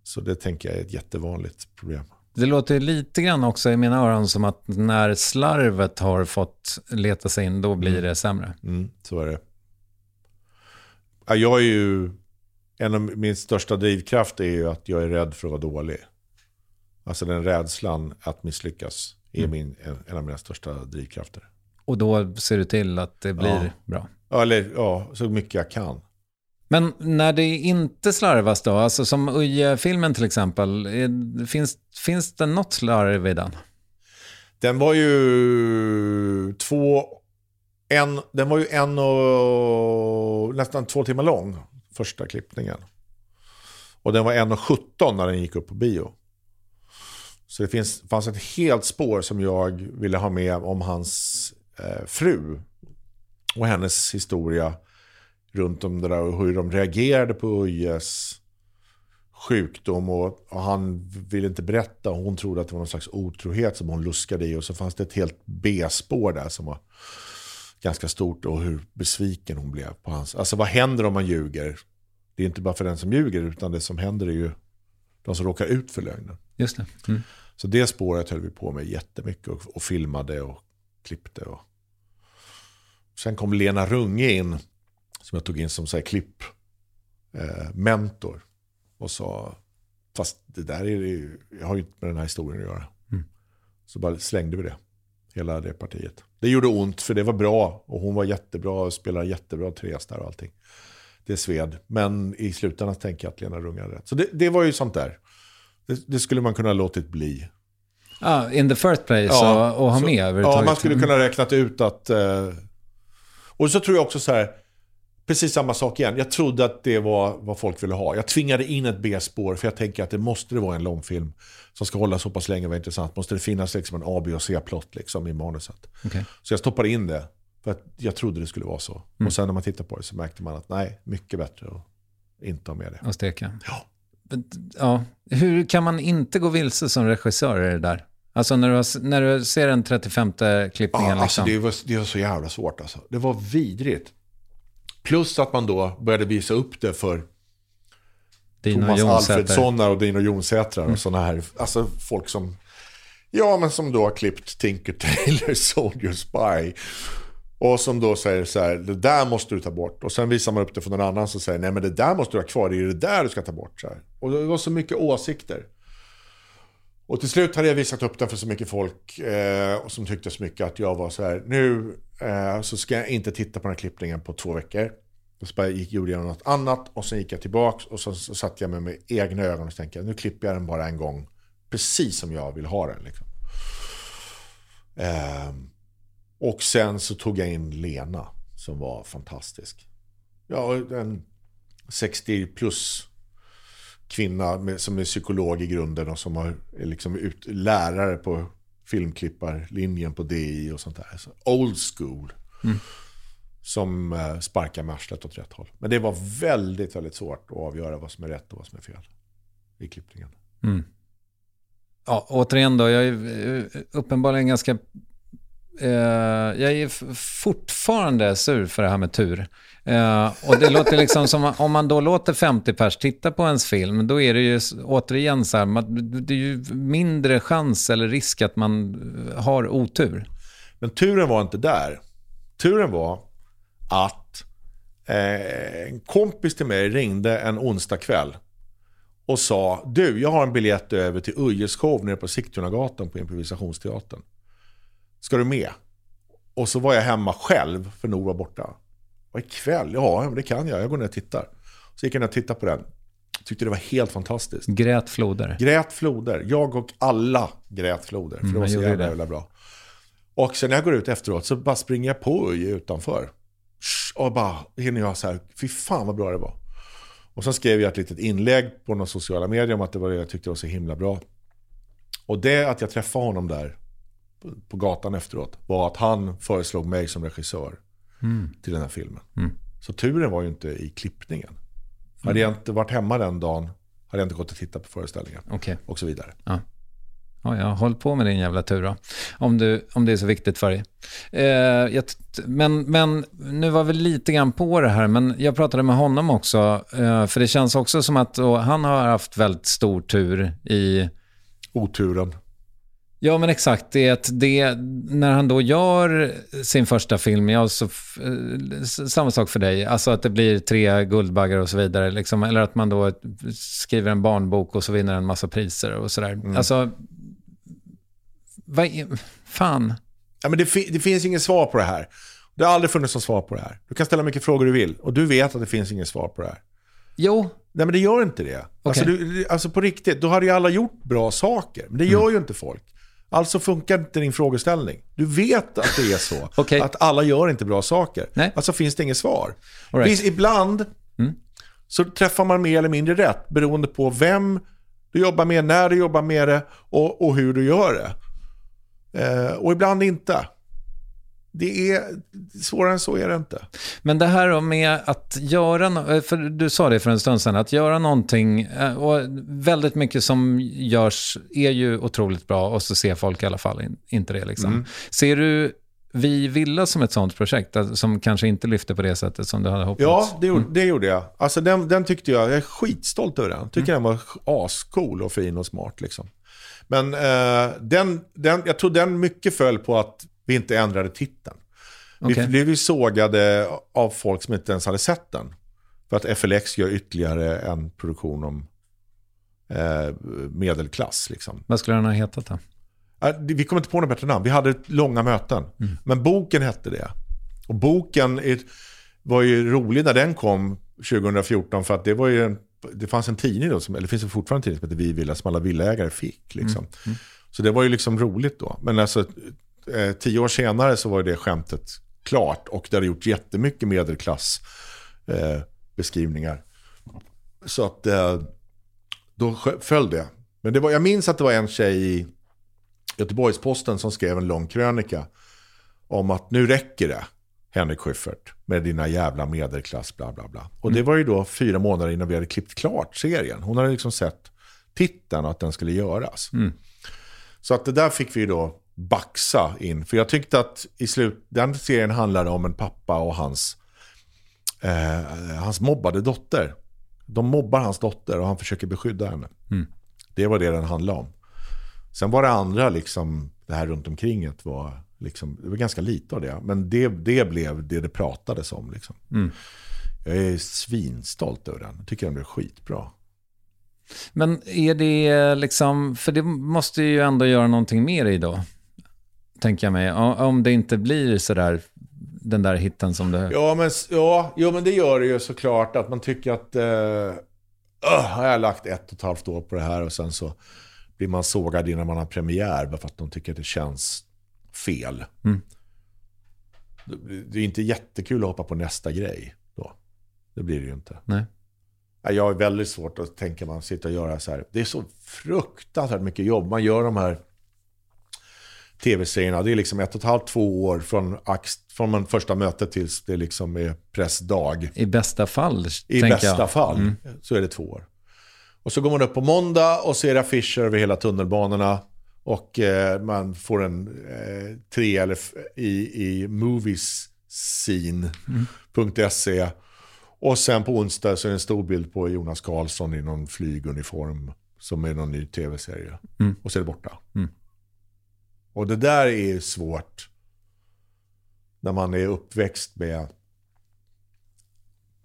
Så det tänker jag är ett jättevanligt problem. Det låter lite grann också i mina öron som att när slarvet har fått leta sig in, då blir mm. det sämre. Mm, så är det. Jag är ju en av min största drivkraft är ju att jag är rädd för att vara dålig. Alltså den rädslan att misslyckas är mm. min, en, en, av mina största drivkrafter. Och då ser du till att det blir ja. bra? Ja, eller ja, så mycket jag kan. Men när det inte slarvas då, alltså som Uje-filmen till exempel, finns, finns det något slarv i den? Den var ju två, en, den var ju en och nästan två timmar lång första klippningen. Och den var 1.17 när den gick upp på bio. Så det finns, fanns ett helt spår som jag ville ha med om hans eh, fru. Och hennes historia runt om det där och hur de reagerade på Ujes sjukdom. Och, och, han ville inte berätta. Och hon trodde att det var någon slags otrohet som hon luskade i. Och så fanns det ett helt B-spår där som var ganska stort och hur besviken hon blev på hans. Alltså vad händer om man ljuger? Det är inte bara för den som ljuger utan det som händer är ju de som råkar ut för lögnen. Just det. Mm. Så det spåret höll vi på med jättemycket och, och filmade och klippte. Och... Sen kom Lena Runge in som jag tog in som så här, klipp eh, mentor och sa fast det där är ju, jag har ju inte med den här historien att göra. Mm. Så bara slängde vi det hela det partiet. Det gjorde ont för det var bra och hon var jättebra och spelade jättebra Therese där och allting. Det sved. Men i slutändan tänker jag att Lena Runge hade rätt. Så det, det, var ju sånt där. Det, det, skulle man kunna ha låtit bli. Ah, in the first place ja, och, och ha så, med Ja, man skulle kunna räknat ut att... Eh, och så tror jag också så här, precis samma sak igen. Jag trodde att det var vad folk ville ha. Jag tvingade in ett B-spår för jag tänker att det måste det vara en långfilm som ska hålla så pass länge och vara intressant. Måste det finnas liksom en A, B och C-plott liksom i manuset. Okay. Så jag stoppade in det. För att jag trodde det skulle vara så. Mm. Och sen när man tittar på det så märkte man att nej, mycket bättre att inte ha med det. Och steka. Ja. ja. Hur kan man inte gå vilse som regissör i det där? Alltså när du, när du ser den 35 klippningen. Ja, alltså liksom. det, var, det var så jävla svårt alltså. Det var vidrigt. Plus att man då började visa upp det för Dino Thomas Alfredssonar och Dino Jonsätrar och mm. sådana här, alltså folk som, ja men som då har klippt Tinker Tailor Soldier Spy. Och som då säger så här, det där måste du ta bort. Och sen visar man upp det för någon annan som säger, nej men det där måste du ha kvar, det är det där du ska ta bort. Så här. Och det var så mycket åsikter. Och till slut hade jag visat upp den för så mycket folk eh, som tyckte så mycket att jag var så här, nu eh, så ska jag inte titta på den här klippningen på två veckor. Och så bara gick, gjorde jag något annat och sen gick jag tillbaks och så, så satte jag med, med egna ögon och tänkte, nu klipper jag den bara en gång. Precis som jag vill ha den. Liksom. Eh, och sen så tog jag in Lena som var fantastisk. Ja, en 60 plus kvinna med, som är psykolog i grunden och som har, är liksom ut, lärare på filmklipparlinjen på DI och sånt där. Så old school. Mm. Som eh, sparkar med arslet åt rätt håll. Men det var väldigt, väldigt svårt att avgöra vad som är rätt och vad som är fel i klippningen. Mm. Ja, återigen då, jag är eh, uppenbarligen ganska eh, jag är fortfarande sur för det här med tur. Eh, och det låter liksom som, om man då låter 50 pers titta på ens film, då är det ju återigen så här, man, det är ju mindre chans eller risk att man eh, har otur. Men turen var inte där. Turen var att eh, en kompis till mig ringde en onsdag kväll och sa Du, jag har en biljett över till Ujeskov nere på Sigtunagatan på improvisationsteatern. Ska du med? Och så var jag hemma själv för Nor var borta. Och ikväll? Ja, det kan jag. Jag går ner och tittar. Så gick jag ner och tittade på den. Tyckte det var helt fantastiskt. Grät floder. Grät floder. Jag och alla grät floder. För det var så jävla, jävla bra. Och sen när jag går ut efteråt så bara springer jag på Uje utanför. Och bara hinner jag så här, fy fan vad bra det var. Och sen skrev jag ett litet inlägg på några sociala medier om att det var det jag tyckte var så himla bra. Och det att jag träffade honom där på- gatan efteråt var att han föreslog mig som regissör till den här filmen. Så turen var ju inte i klippningen. Hade jag inte varit hemma den dagen hade jag inte gått och tittat på föreställningen. Okej. Och så vidare. Ja. Ja, ja, håll på med din jävla tur då. Om, du, om det är så viktigt för dig. Eh, jag, men, men nu var vi lite grann på det här, men jag pratade med honom också. Eh, för det känns också som att han har haft väldigt stor tur i... Oturen. Ja, men exakt. Det, är att det, när han då gör sin första film, ja, så, eh, samma sak för dig. Alltså att det blir tre Guldbaggar och så vidare. Liksom, eller att man då skriver en barnbok och så vinner en massa priser och sådär. Alltså, vad är, fan. Ja, men det, fi- det finns inget svar på det här. Det har aldrig funnits något svar på det här. Du kan ställa mycket frågor du vill och du vet att det finns inget svar på det här. Jo, Nej men det gör inte det. Alltså, du, alltså på riktigt, då hade ju alla gjort bra saker. Men det Mm. gör ju inte folk. Alltså funkar inte din frågeställning. Du vet att det är så. Okej. Att alla gör inte bra saker. Nej. Alltså finns det inget svar. Right. Finns, ibland så träffar man mer eller mindre rätt beroende på vem du jobbar med, när du jobbar med det och, och hur du gör det. Eh, och ibland inte. Det är svårare än så är det inte. Men det här med att göra, no- för du sa det för en stund sedan, att göra någonting, eh, och väldigt mycket som görs är ju otroligt bra och så ser folk i alla fall in, inte det. Liksom. Ser du Vi Villa som ett sånt projekt, alltså, som kanske inte lyfte på det sättet som du hade hoppats? Ja, det gjorde, det gjorde jag. Alltså den, den tyckte jag, jag är skitstolt över den. Tycker den var ascool och fin och smart liksom. Men eh, den, den, jag tror den mycket föll på att vi inte ändrade titeln. Vi Okej. blev ju sågade av folk som inte ens hade sett den. För att FLX gör ytterligare en produktion om eh, medelklass. Liksom. Vad skulle den ha hetat då? Det- Vi kom inte på något bättre namn. Vi hade långa möten. Men boken hette det. Och boken var ju rolig när den kom 2014 för att det var ju en, det fanns en tidning då, som, eller det finns ju fortfarande en tidning som heter Vi Villa som alla villaägare fick. Liksom. Så det var ju liksom roligt då. Men alltså eh, tio år senare så var det skämtet klart och det hade gjort jättemycket medelklass eh. Så att eh, då föll det. Men det var, jag minns att det var en tjej i Göteborgs-Posten som skrev en lång krönika om att nu räcker det, Henrik Schyffert, med dina jävla medelklass, bla bla bla. Och det var ju då fyra månader innan vi hade klippt klart serien. Hon hade liksom sett titeln och att den skulle göras. Så att det där fick vi då baxa in. För jag tyckte att i slut, den serien handlade om en pappa och hans, eh, hans mobbade dotter. De mobbar hans dotter och han försöker beskydda henne. Det var det den handlade om. Sen var det andra, liksom, det här runt omkring det var, liksom, det var ganska lite av det. Men det, det blev det det pratades om. Liksom. Jag är svinstolt över den. Jag tycker den blev skitbra. Men är det liksom, för det måste ju ändå göra någonting mer i då, tänker jag mig. Om det inte blir sådär, den där hitten som det... Ja, men, ja, jo, men det gör det ju såklart att man tycker att öh, har jag lagt ett och ett halvt år på det här och sen så blir man sågad innan man har premiär bara för att de tycker att det känns fel. Det, det är inte jättekul att hoppa på nästa grej då. Det blir det ju inte. Nej. Ja, Jag har väldigt svårt att tänka man sitta och göra så här. Det är så fruktansvärt mycket jobb. Man gör de här tv-serierna. Det är liksom ett och ett halvt, två år från, från man första mötet tills det liksom är pressdag. I bästa fall, I bästa jag. fall Mm. så är det två år. Och så går man upp på måndag och ser affischer över hela tunnelbanorna. Och eh, man får en eh, tre eller i, i moviescene.se. Och sen på onsdag så är det en stor bild på Jonas Karlsson i någon flyguniform. Som är någon ny tv-serie. Och så är det borta. Och det där är svårt. När man är uppväxt med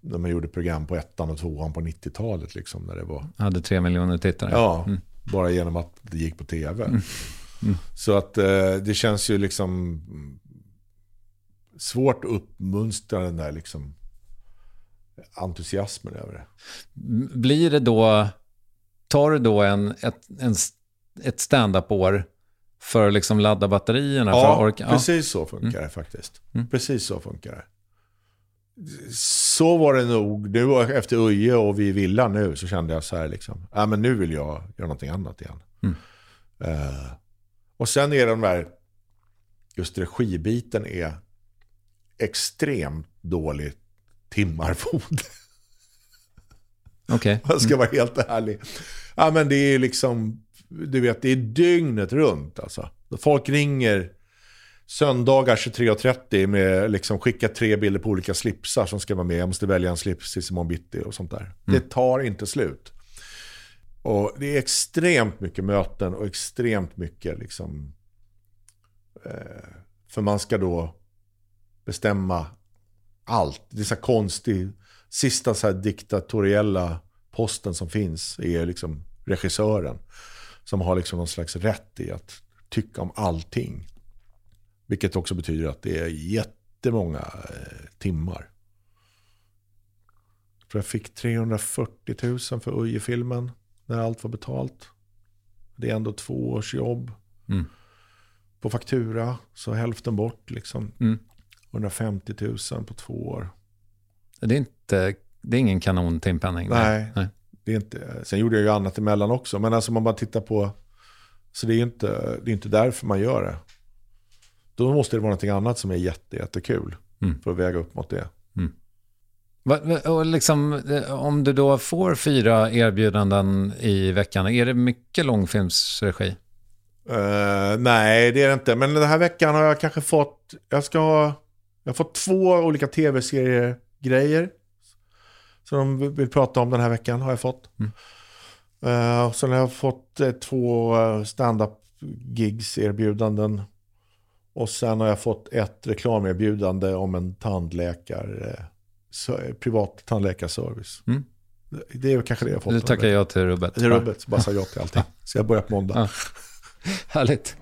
när man gjorde program på ettan och tvåan på 90-talet. Liksom, när det var, Hade tre miljoner tittare. ja, bara genom att det gick på tv. Så att eh, det känns ju liksom mm, svårt att uppmunstra den där liksom entusiasmen över det. Blir det då, tar du då en, ett, en, ett stand-up-år för att liksom ladda batterierna? för Ja, att orka? precis så funkar det faktiskt. Precis så funkar det. Så var det nog. Nu efter Uje och vi villa nu så kände jag så här liksom. Ja men nu vill jag göra någonting annat igen. Eh, och sen är de där, just regibiten är extremt dåligt timmarvod. Okej. Jag ska vara helt ärlig. Ja, men det är liksom, du vet, det är dygnet runt alltså. Folk ringer söndagar 23.30 med liksom skicka tre bilder på olika slipsar som ska vara med. Jag måste välja en slips till Simon Bitti och sånt där. Det tar inte slut. Och det är extremt mycket möten och extremt mycket liksom... Eh, för man ska då bestämma allt. Det är så här konstig, sista så diktatoriella posten som finns är liksom regissören. Som har liksom någon slags rätt i att tycka om allting. Vilket också betyder att det är jättemånga eh, timmar. Jag tror jag fick 340 000 för Uje-filmen när allt var betalt. Det är ändå två års jobb. Mm. På faktura, så hälften bort liksom. Mm. 150 000 på två år. Det är, inte, det är ingen kanon timpenning. Nej. Nej. Det är inte, sen gjorde jag ju annat emellan också. Men alltså man bara tittar på... Så det är inte, det är inte därför man gör det. Då måste det vara någonting annat som är jätte, jättekul. Mm. För att väga upp mot det. Va- Och liksom, om du då får fyra erbjudanden i veckan, är det mycket långfilmsregi? Eh, nej, det är det inte. Men den här veckan har jag kanske fått... Jag ska ha... Jag har fått två olika tv-seriegrejer. Som de vill prata om den här veckan har jag fått. Eh, och sen har jag fått eh, två eh, stand-up gigs erbjudanden. Och sen har jag fått ett reklamerbjudande om en tandläkare, eh, så, privat tandläkarservice. Mm. Det- är kanske det jag har fått. Du tackar jag till rubbet. Är rubbet, bara säga ja till allting. Så jag börjar på måndag. Ja. Härligt.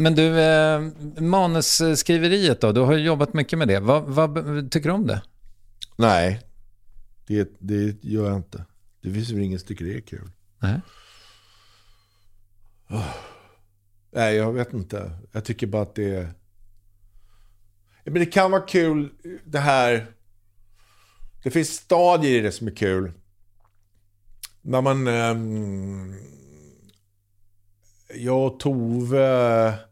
Men du, eh, manusskriveriet då, du har ju jobbat mycket med det. Vad, vad tycker du om det? Nej, det, det gör jag inte. Det finns väl ingen tycker det är kul. Nej. Nej, jag vet inte. Jag tycker bara att det är... Men det kan vara kul, det här... Det finns stadier i det som är kul. När man... ehm, jag och Tove...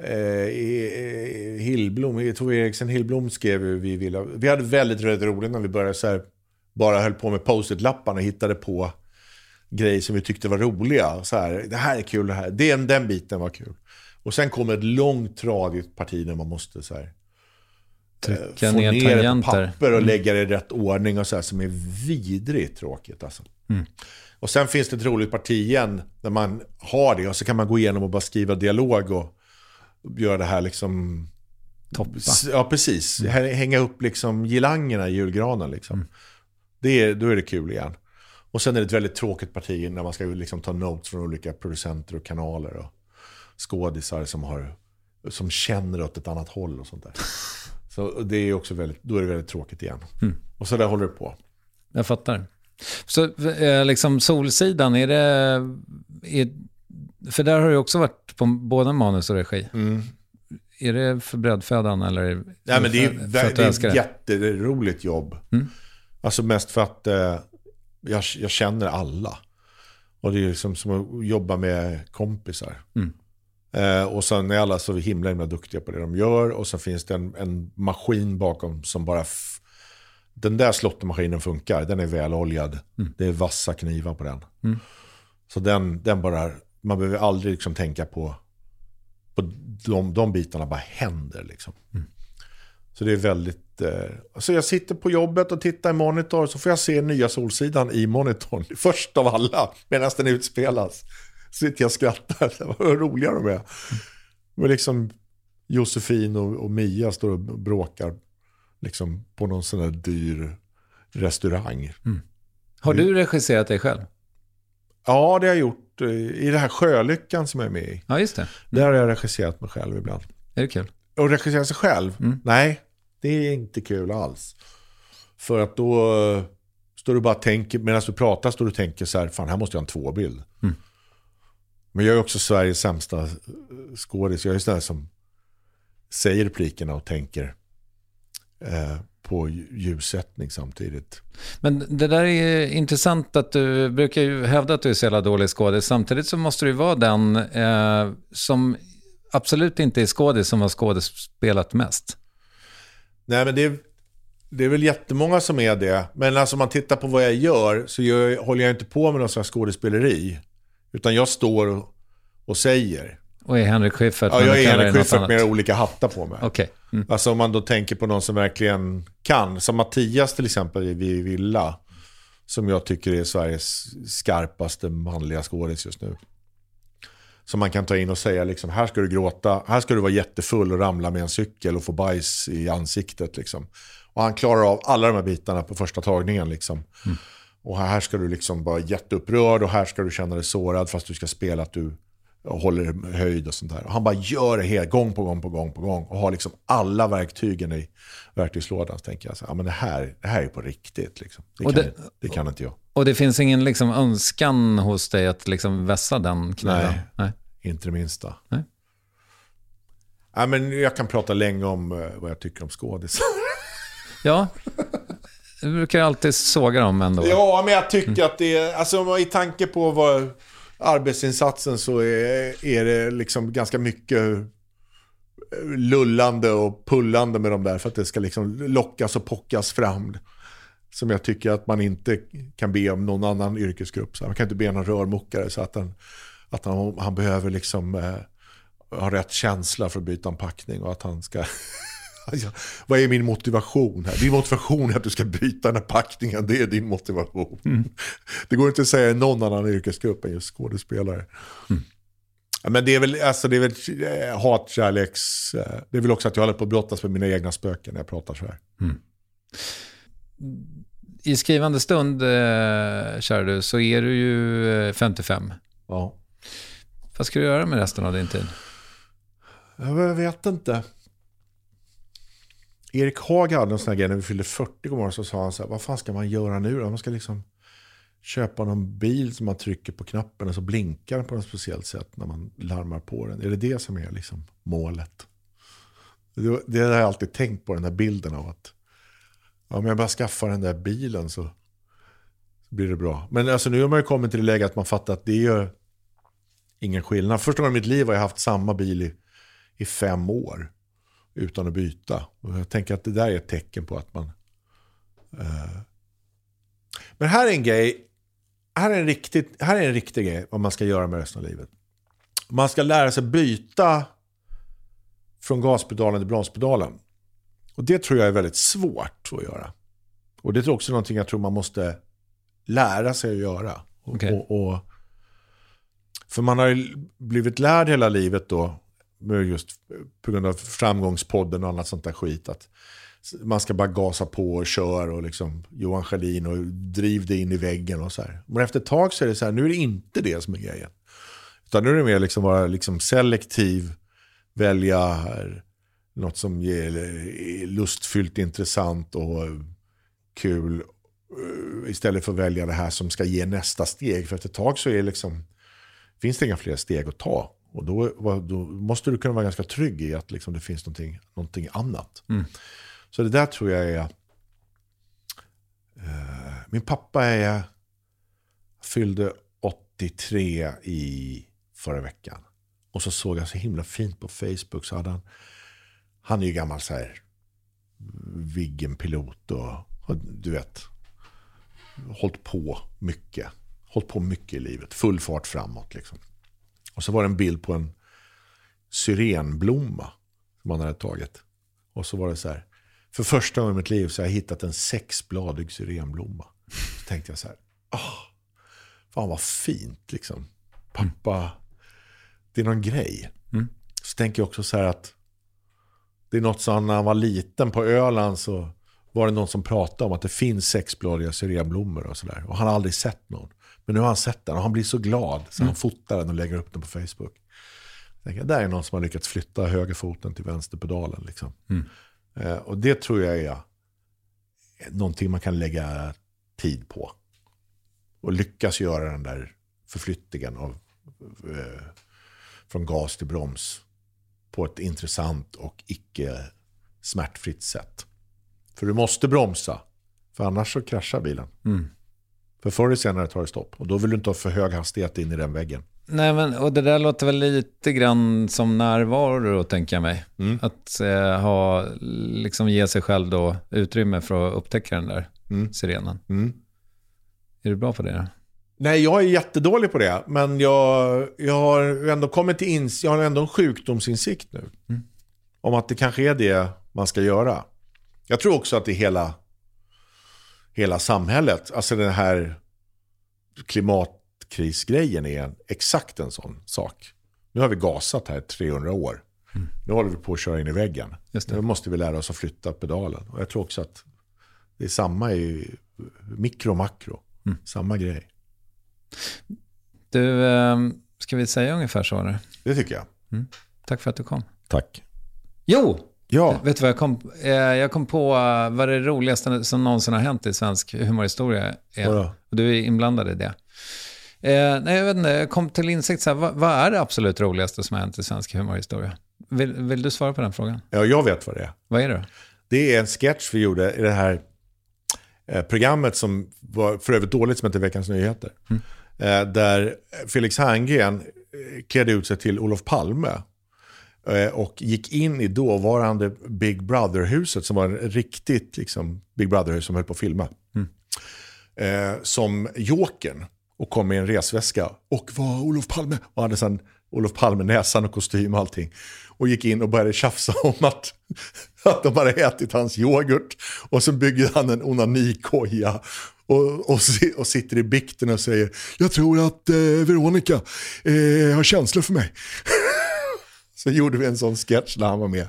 Eh, eh, Hillblom, Tove Eriksen Hillblom skrev ju vi ville. Vi hade väldigt, väldigt roligt när vi började så här, bara höll på med post-it-lapparna och hittade på grejer som vi tyckte var roliga. Så här, det här är kul, det här. Den, den biten var kul. Och sen kommer ett långt tradigt parti där man måste så här, Trycka få ner ner det på tangenter. Mm. papper och lägga det i rätt ordning och så här, som är vidrigt tråkigt. Alltså. Mm. Och sen finns det ett roligt parti igen där man har det och så kan man gå igenom och bara skriva dialog och göra det här liksom... Toppa. Ja, precis. Mm. Hä- Hänga upp liksom girlangerna i julgranen. Liksom. Det är, då är det kul igen. Och sen är det ett väldigt tråkigt parti när man ska liksom ta notes från olika producenter och kanaler och skådisar som, har, som känner åt ett annat håll och sånt där. Så det är också väldigt, då är det väldigt tråkigt igen. Mm. Och så där håller det på. Jag fattar. Så eh, liksom Solsidan, är det... Är, för där har du också varit på både manus och regi. Är det för brödfödan eller? Mm. Nej, men det är, för, du det är ett det? jätteroligt jobb. Mm. Alltså mest för att eh, jag, jag känner alla. Och det är liksom som att jobba med kompisar. Mm. Eh, och sen är alla så himla, himla duktiga på det de gör. Och så finns det en, en maskin bakom som bara den där slottermaskinen funkar. Den är väloljad. Mm. Det är vassa knivar på den. Mm. Så den, den bara, man behöver aldrig liksom tänka på, på de, de bitarna bara händer. Liksom. Mm. Så det är väldigt... Eh, alltså jag sitter på jobbet och tittar i monitor så får jag se nya Solsidan i monitorn. Först av alla, medan den utspelas. Så sitter jag och skrattar. Vad roliga de är. Men liksom Josefin och, och Mia står och bråkar liksom, på någon sån här dyr restaurang. Mm. Har du regisserat dig själv? Ja, det har jag gjort. Eh, I det här Sjölyckan som jag är med i. Ja, just det. Mm. Där har jag regisserat mig själv ibland. Är det kul? Och regissera sig själv? Mm. Nej, det är inte kul alls. För att då eh, står du bara och tänker, medan du pratar står du och tänker så här, fan här måste jag ha en tvåbild. Mm. Men jag är också Sveriges sämsta eh, skådis. Jag är sån där som säger replikerna och tänker eh, på ljussättning samtidigt. Men det där är intressant att du brukar ju hävda att du är så jävla dålig skådis. Samtidigt så måste du ju vara den eh, som absolut inte är skådis som har skådespelat mest. Nej, men det är, det är väl jättemånga som är det. Men alltså om man tittar på vad jag gör så gör, håller jag inte på med någon slags skådespeleri. Utan jag står och, och säger. Och är Henrik Schyffert? Ja, jag är Henrik Schyffert med olika hattar på mig. Okay. Mm. Alltså om man då tänker på någon som verkligen kan. Som Mattias till exempel i Villa. Som jag tycker är Sveriges skarpaste manliga skådis just nu. Som man kan ta in och säga liksom, här ska du gråta, här ska du vara jättefull och ramla med en cykel och få bajs i ansiktet. Liksom. Och han klarar av alla de här bitarna på första tagningen. Liksom. Mm. Och här ska du liksom vara jätteupprörd och här ska du känna dig sårad fast du ska spela att du håller höjd och sånt där. Och han bara gör det helt, gång på gång på gång på gång och har liksom alla verktygen i verktygslådan. Så tänker jag, så, ja, men det, här, det här är på riktigt. Liksom. Det, kan, det, det kan inte jag. Och det finns ingen liksom önskan hos dig att liksom vässa den kniven? Nej, Nej, inte det minsta. Nej. Ja, men jag kan prata länge om uh, vad jag tycker om skådisar. ja, du brukar alltid såga dem ändå. Ja, men jag tycker mm. att det är, alltså i tanke på vad arbetsinsatsen så är, är det liksom ganska mycket eh, lullande och pullande med de där för att det ska liksom lockas och pockas fram. Som jag tycker att man inte kan be om någon annan yrkesgrupp. Så man kan inte be någon rörmokare så att, han, att han, han behöver liksom eh, ha rätt känsla för att byta en packning och att han ska Alltså, vad är min motivation här? Din motivation är att du ska byta den här packningen. Det är din motivation. Mm. Det går inte att säga någon annan yrkesgrupp än just skådespelare. Mm. Men det är väl, alltså det är väl eh, hatkärleks... Eh, det är väl också att jag håller på att brottas med mina egna spöken när jag pratar så här. Mm. I skrivande stund, eh, kära du, så är du ju 55. Ja. Vad ska du göra med resten av din tid? Jag vet inte. Erik Haag hade en sån här grej när vi fyllde 40 gånger så sa han så här, vad fan ska man göra nu då? Man ska liksom köpa någon bil som man trycker på knappen och så blinkar den på något speciellt sätt när man larmar på den. Är det det som är liksom målet? Det, det har jag alltid tänkt på, den där bilden av att om jag bara skaffar den där bilen så, så blir det bra. Men alltså, nu har man ju kommit till det läget att man fattar att det är ingen skillnad. Första gången i mitt liv har jag haft samma bil i, i fem år utan att byta. Och jag tänker att det där är ett tecken på att man... Uh... Men här är en grej, här är en, riktigt, här är en riktig grej vad man ska göra med resten av livet. Man ska lära sig byta från gaspedalen till bromspedalen. Och det tror jag är väldigt svårt att göra. Och det är också någonting jag tror man måste lära sig att göra. Okay. Och, och, för man har ju blivit lärd hela livet då just på grund av framgångspodden och annat sånt där skit. Att man ska bara gasa på och köra och liksom Johan Schelin och driv det in i väggen och så här. Men efter ett tag så är det så här, nu är det inte det som är grejen. Utan nu är det mer liksom vara liksom selektiv, välja något som är lustfyllt, intressant och kul. Eh, istället för att välja det här som ska ge nästa steg. För efter ett tag så är det liksom, finns det inga fler steg att ta. Och då, då, måste du kunna vara ganska trygg i att liksom det finns någonting, någonting annat. Mm. Så det där tror jag är... Eh, min pappa är, fyllde 83 i förra veckan. Och så såg jag så himla fint på Facebook. så hade Han, han är ju gammal så här Viggen-pilot och har, du vet, hållit på mycket. Hållit på mycket i livet. Full fart framåt liksom. Och så var det en bild på en syrenblomma som han hade tagit. Och så var det så här. För första gången i mitt liv så har jag hittat en sexbladig syrenblomma. Så tänkte jag så här. Oh, fan vad fint liksom. Pappa, det är någon grej. Mm. Så tänker jag också så här att det är något som när han var liten på Öland så var det någon som pratade om att det finns sexbladiga syrenblommor och sådär. Och han har aldrig sett någon. Men nu har han sett den och han blir så glad så mm. han fotar den och lägger upp den på Facebook. Jag tänker, där är någon som har lyckats flytta högerfoten till vänsterpedalen. Liksom. Mm. Eh, och det tror jag är någonting man kan lägga tid på. Och lyckas göra den där förflyttningen av, eh, från gas till broms på ett intressant och icke smärtfritt sätt. För du måste bromsa, för annars så kraschar bilen. Mm. För förr eller senare tar det stopp. Och då vill du inte ha för hög hastighet in i den väggen. Nej, men och det där låter väl lite grann som närvaro, tänker jag mig. Mm. Att eh, ha, liksom ge sig själv då utrymme för att upptäcka den där mm. sirenen. Mm. Är du bra på det? Då? Nej, jag är jättedålig på det. Men jag, jag har ändå kommit till ins jag har ändå en sjukdomsinsikt nu. Mm. Om att det kanske är det man ska göra. Jag tror också att det är hela, hela samhället. Alltså den här klimatkrisgrejen är exakt en sån sak. Nu har vi gasat här 300 år. Mm. Nu håller vi på att köra in i väggen. Nu måste vi lära oss att flytta pedalen. Och jag tror också att det är samma i mikro och makro. Mm. Samma grej. Du, ehm, ska vi säga ungefär så? Eller? Det tycker jag. Mm. Tack för att du kom. Tack. Jo, Ja. Vet du vad jag kom, eh, jag kom på? Eh, vad det roligaste som någonsin har hänt i svensk humorhistoria är. Och du är inblandad i det. Eh, nej, jag vet inte, jag kom till insikt, så här, vad, vad, är det absolut roligaste som har hänt i svensk humorhistoria? Vill, vill, du svara på den frågan? Ja, jag vet vad det är. Vad är det Det är en sketch vi gjorde i det här eh, programmet som var för övrigt dåligt som heter Veckans Nyheter. Mm. Eh, där Felix Herngren eh, klädde ut sig till Olof Palme Eh, och gick in i dåvarande Big Brother-huset som var ett riktigt liksom, Big Brother-hus som höll på att filma. Mm. Eh, som Jokern och kom med en resväska och var Olof Palme och hade sen Olof Palme-näsan och kostym och allting. Och gick in och började tjafsa om att, att de hade ätit hans yoghurt. Och så byggde han en onanikoja och, och, och, sitter i bikten och säger jag tror att eh, Veronica eh, har känslor för mig. Så gjorde vi en sån sketch när han var med.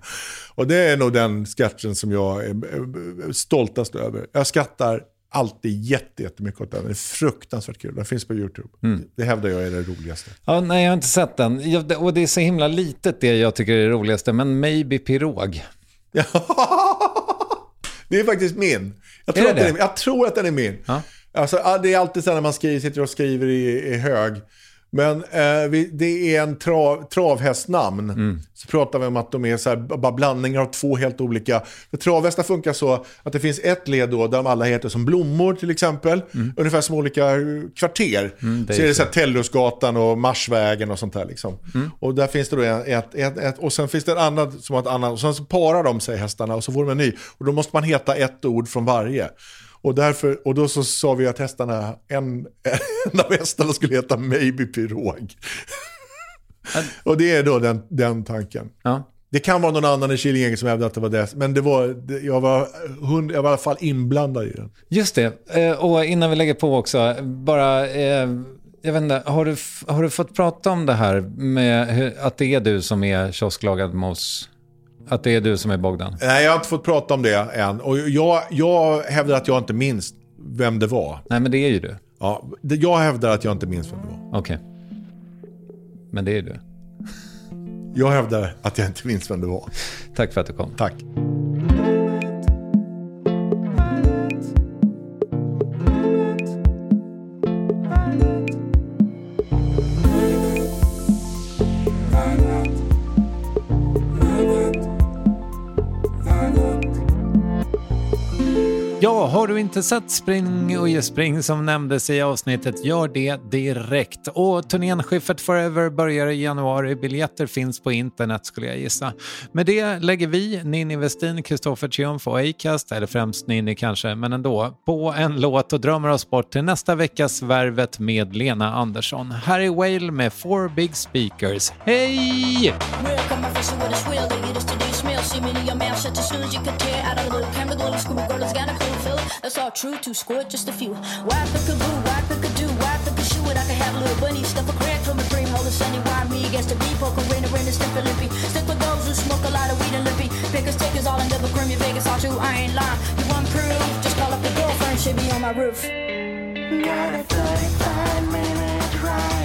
Och det är nog den sketchen som jag är stoltast över. Jag skrattar alltid jättemycket åt den. Den är fruktansvärt kul. Den finns på YouTube. Mm. Det hävdar jag är det roligaste. Ja, nej, jag har inte sett den. och det är så himla litet det jag tycker är det roligaste. Men Maybe Pirog. det är faktiskt min. Jag tror, är det att, den är, jag tror att den är min. Ja. Alltså, det är alltid så när man skriver, sitter och skriver i, i hög. Men eh, vi, det är en trav, travhästnamn. Mm. Så pratar vi om att de är så här, bara blandningar av två helt olika. För travhästar funkar så att det finns ett led då där de alla heter som blommor till exempel. Mm. Ungefär som olika kvarter. Mm, så är det så här Tellusgatan och Marsvägen och sånt där. Liksom. Mm. Och där finns det då ett, ett, ett, och sen finns det en annan som har ett annat. Och sen så parar de sig hästarna och så får de en ny. Och då måste man heta ett ord från varje. Och, därför, och då så sa vi att hästarna, en, en av hästarna skulle heta Maybe Pirog. och det är då den, den tanken. Ja. Det kan vara någon annan i Killinggänget som hävdade att det var det. Men det var, jag, var hund, jag var i alla fall inblandad i den. Just det. Eh, och innan vi lägger på också, bara... Eh, jag vet inte, har du, har du fått prata om det här med att det är du som är kiosklagad mos att det är du som är Bogdan? Nej, jag har inte fått prata om det än. Och jag, jag hävdar att jag inte minns vem det var. Nej, men det är ju du. Ja, jag hävdar att jag inte minns vem det var. Okej. Okay. Men det är du. Jag hävdar att jag inte minns vem det var. Tack för att du kom. Tack. Har du inte sett Spring Uje Spring som nämndes i avsnittet, gör det direkt. Och turnén Skiffert Forever börjar i januari. Biljetter finns på internet skulle jag gissa. Med det lägger vi, Ninni Westin, Kristoffer Triumf och Acast, eller främst Ninni kanske, men ändå, på en låt och drömmer oss bort till nästa veckas Värvet med Lena Andersson. Här är Whale med Four Big Speakers. Hej! That's all true to score just a few. Why pick a boo? Why pick a do? Why pick a shoe? And I can have a little bunny stuff a crack from a dream hole. Sunny, why me against the beat? Poker, rain, rain, stick a lippy. Stick with those who smoke a lot of weed and lippy. Pickers, takers, all in double cream. You Vegas, all true. I ain't lying. You want proof? Just call up the girlfriend. She be on my roof. Got a 35 minutes.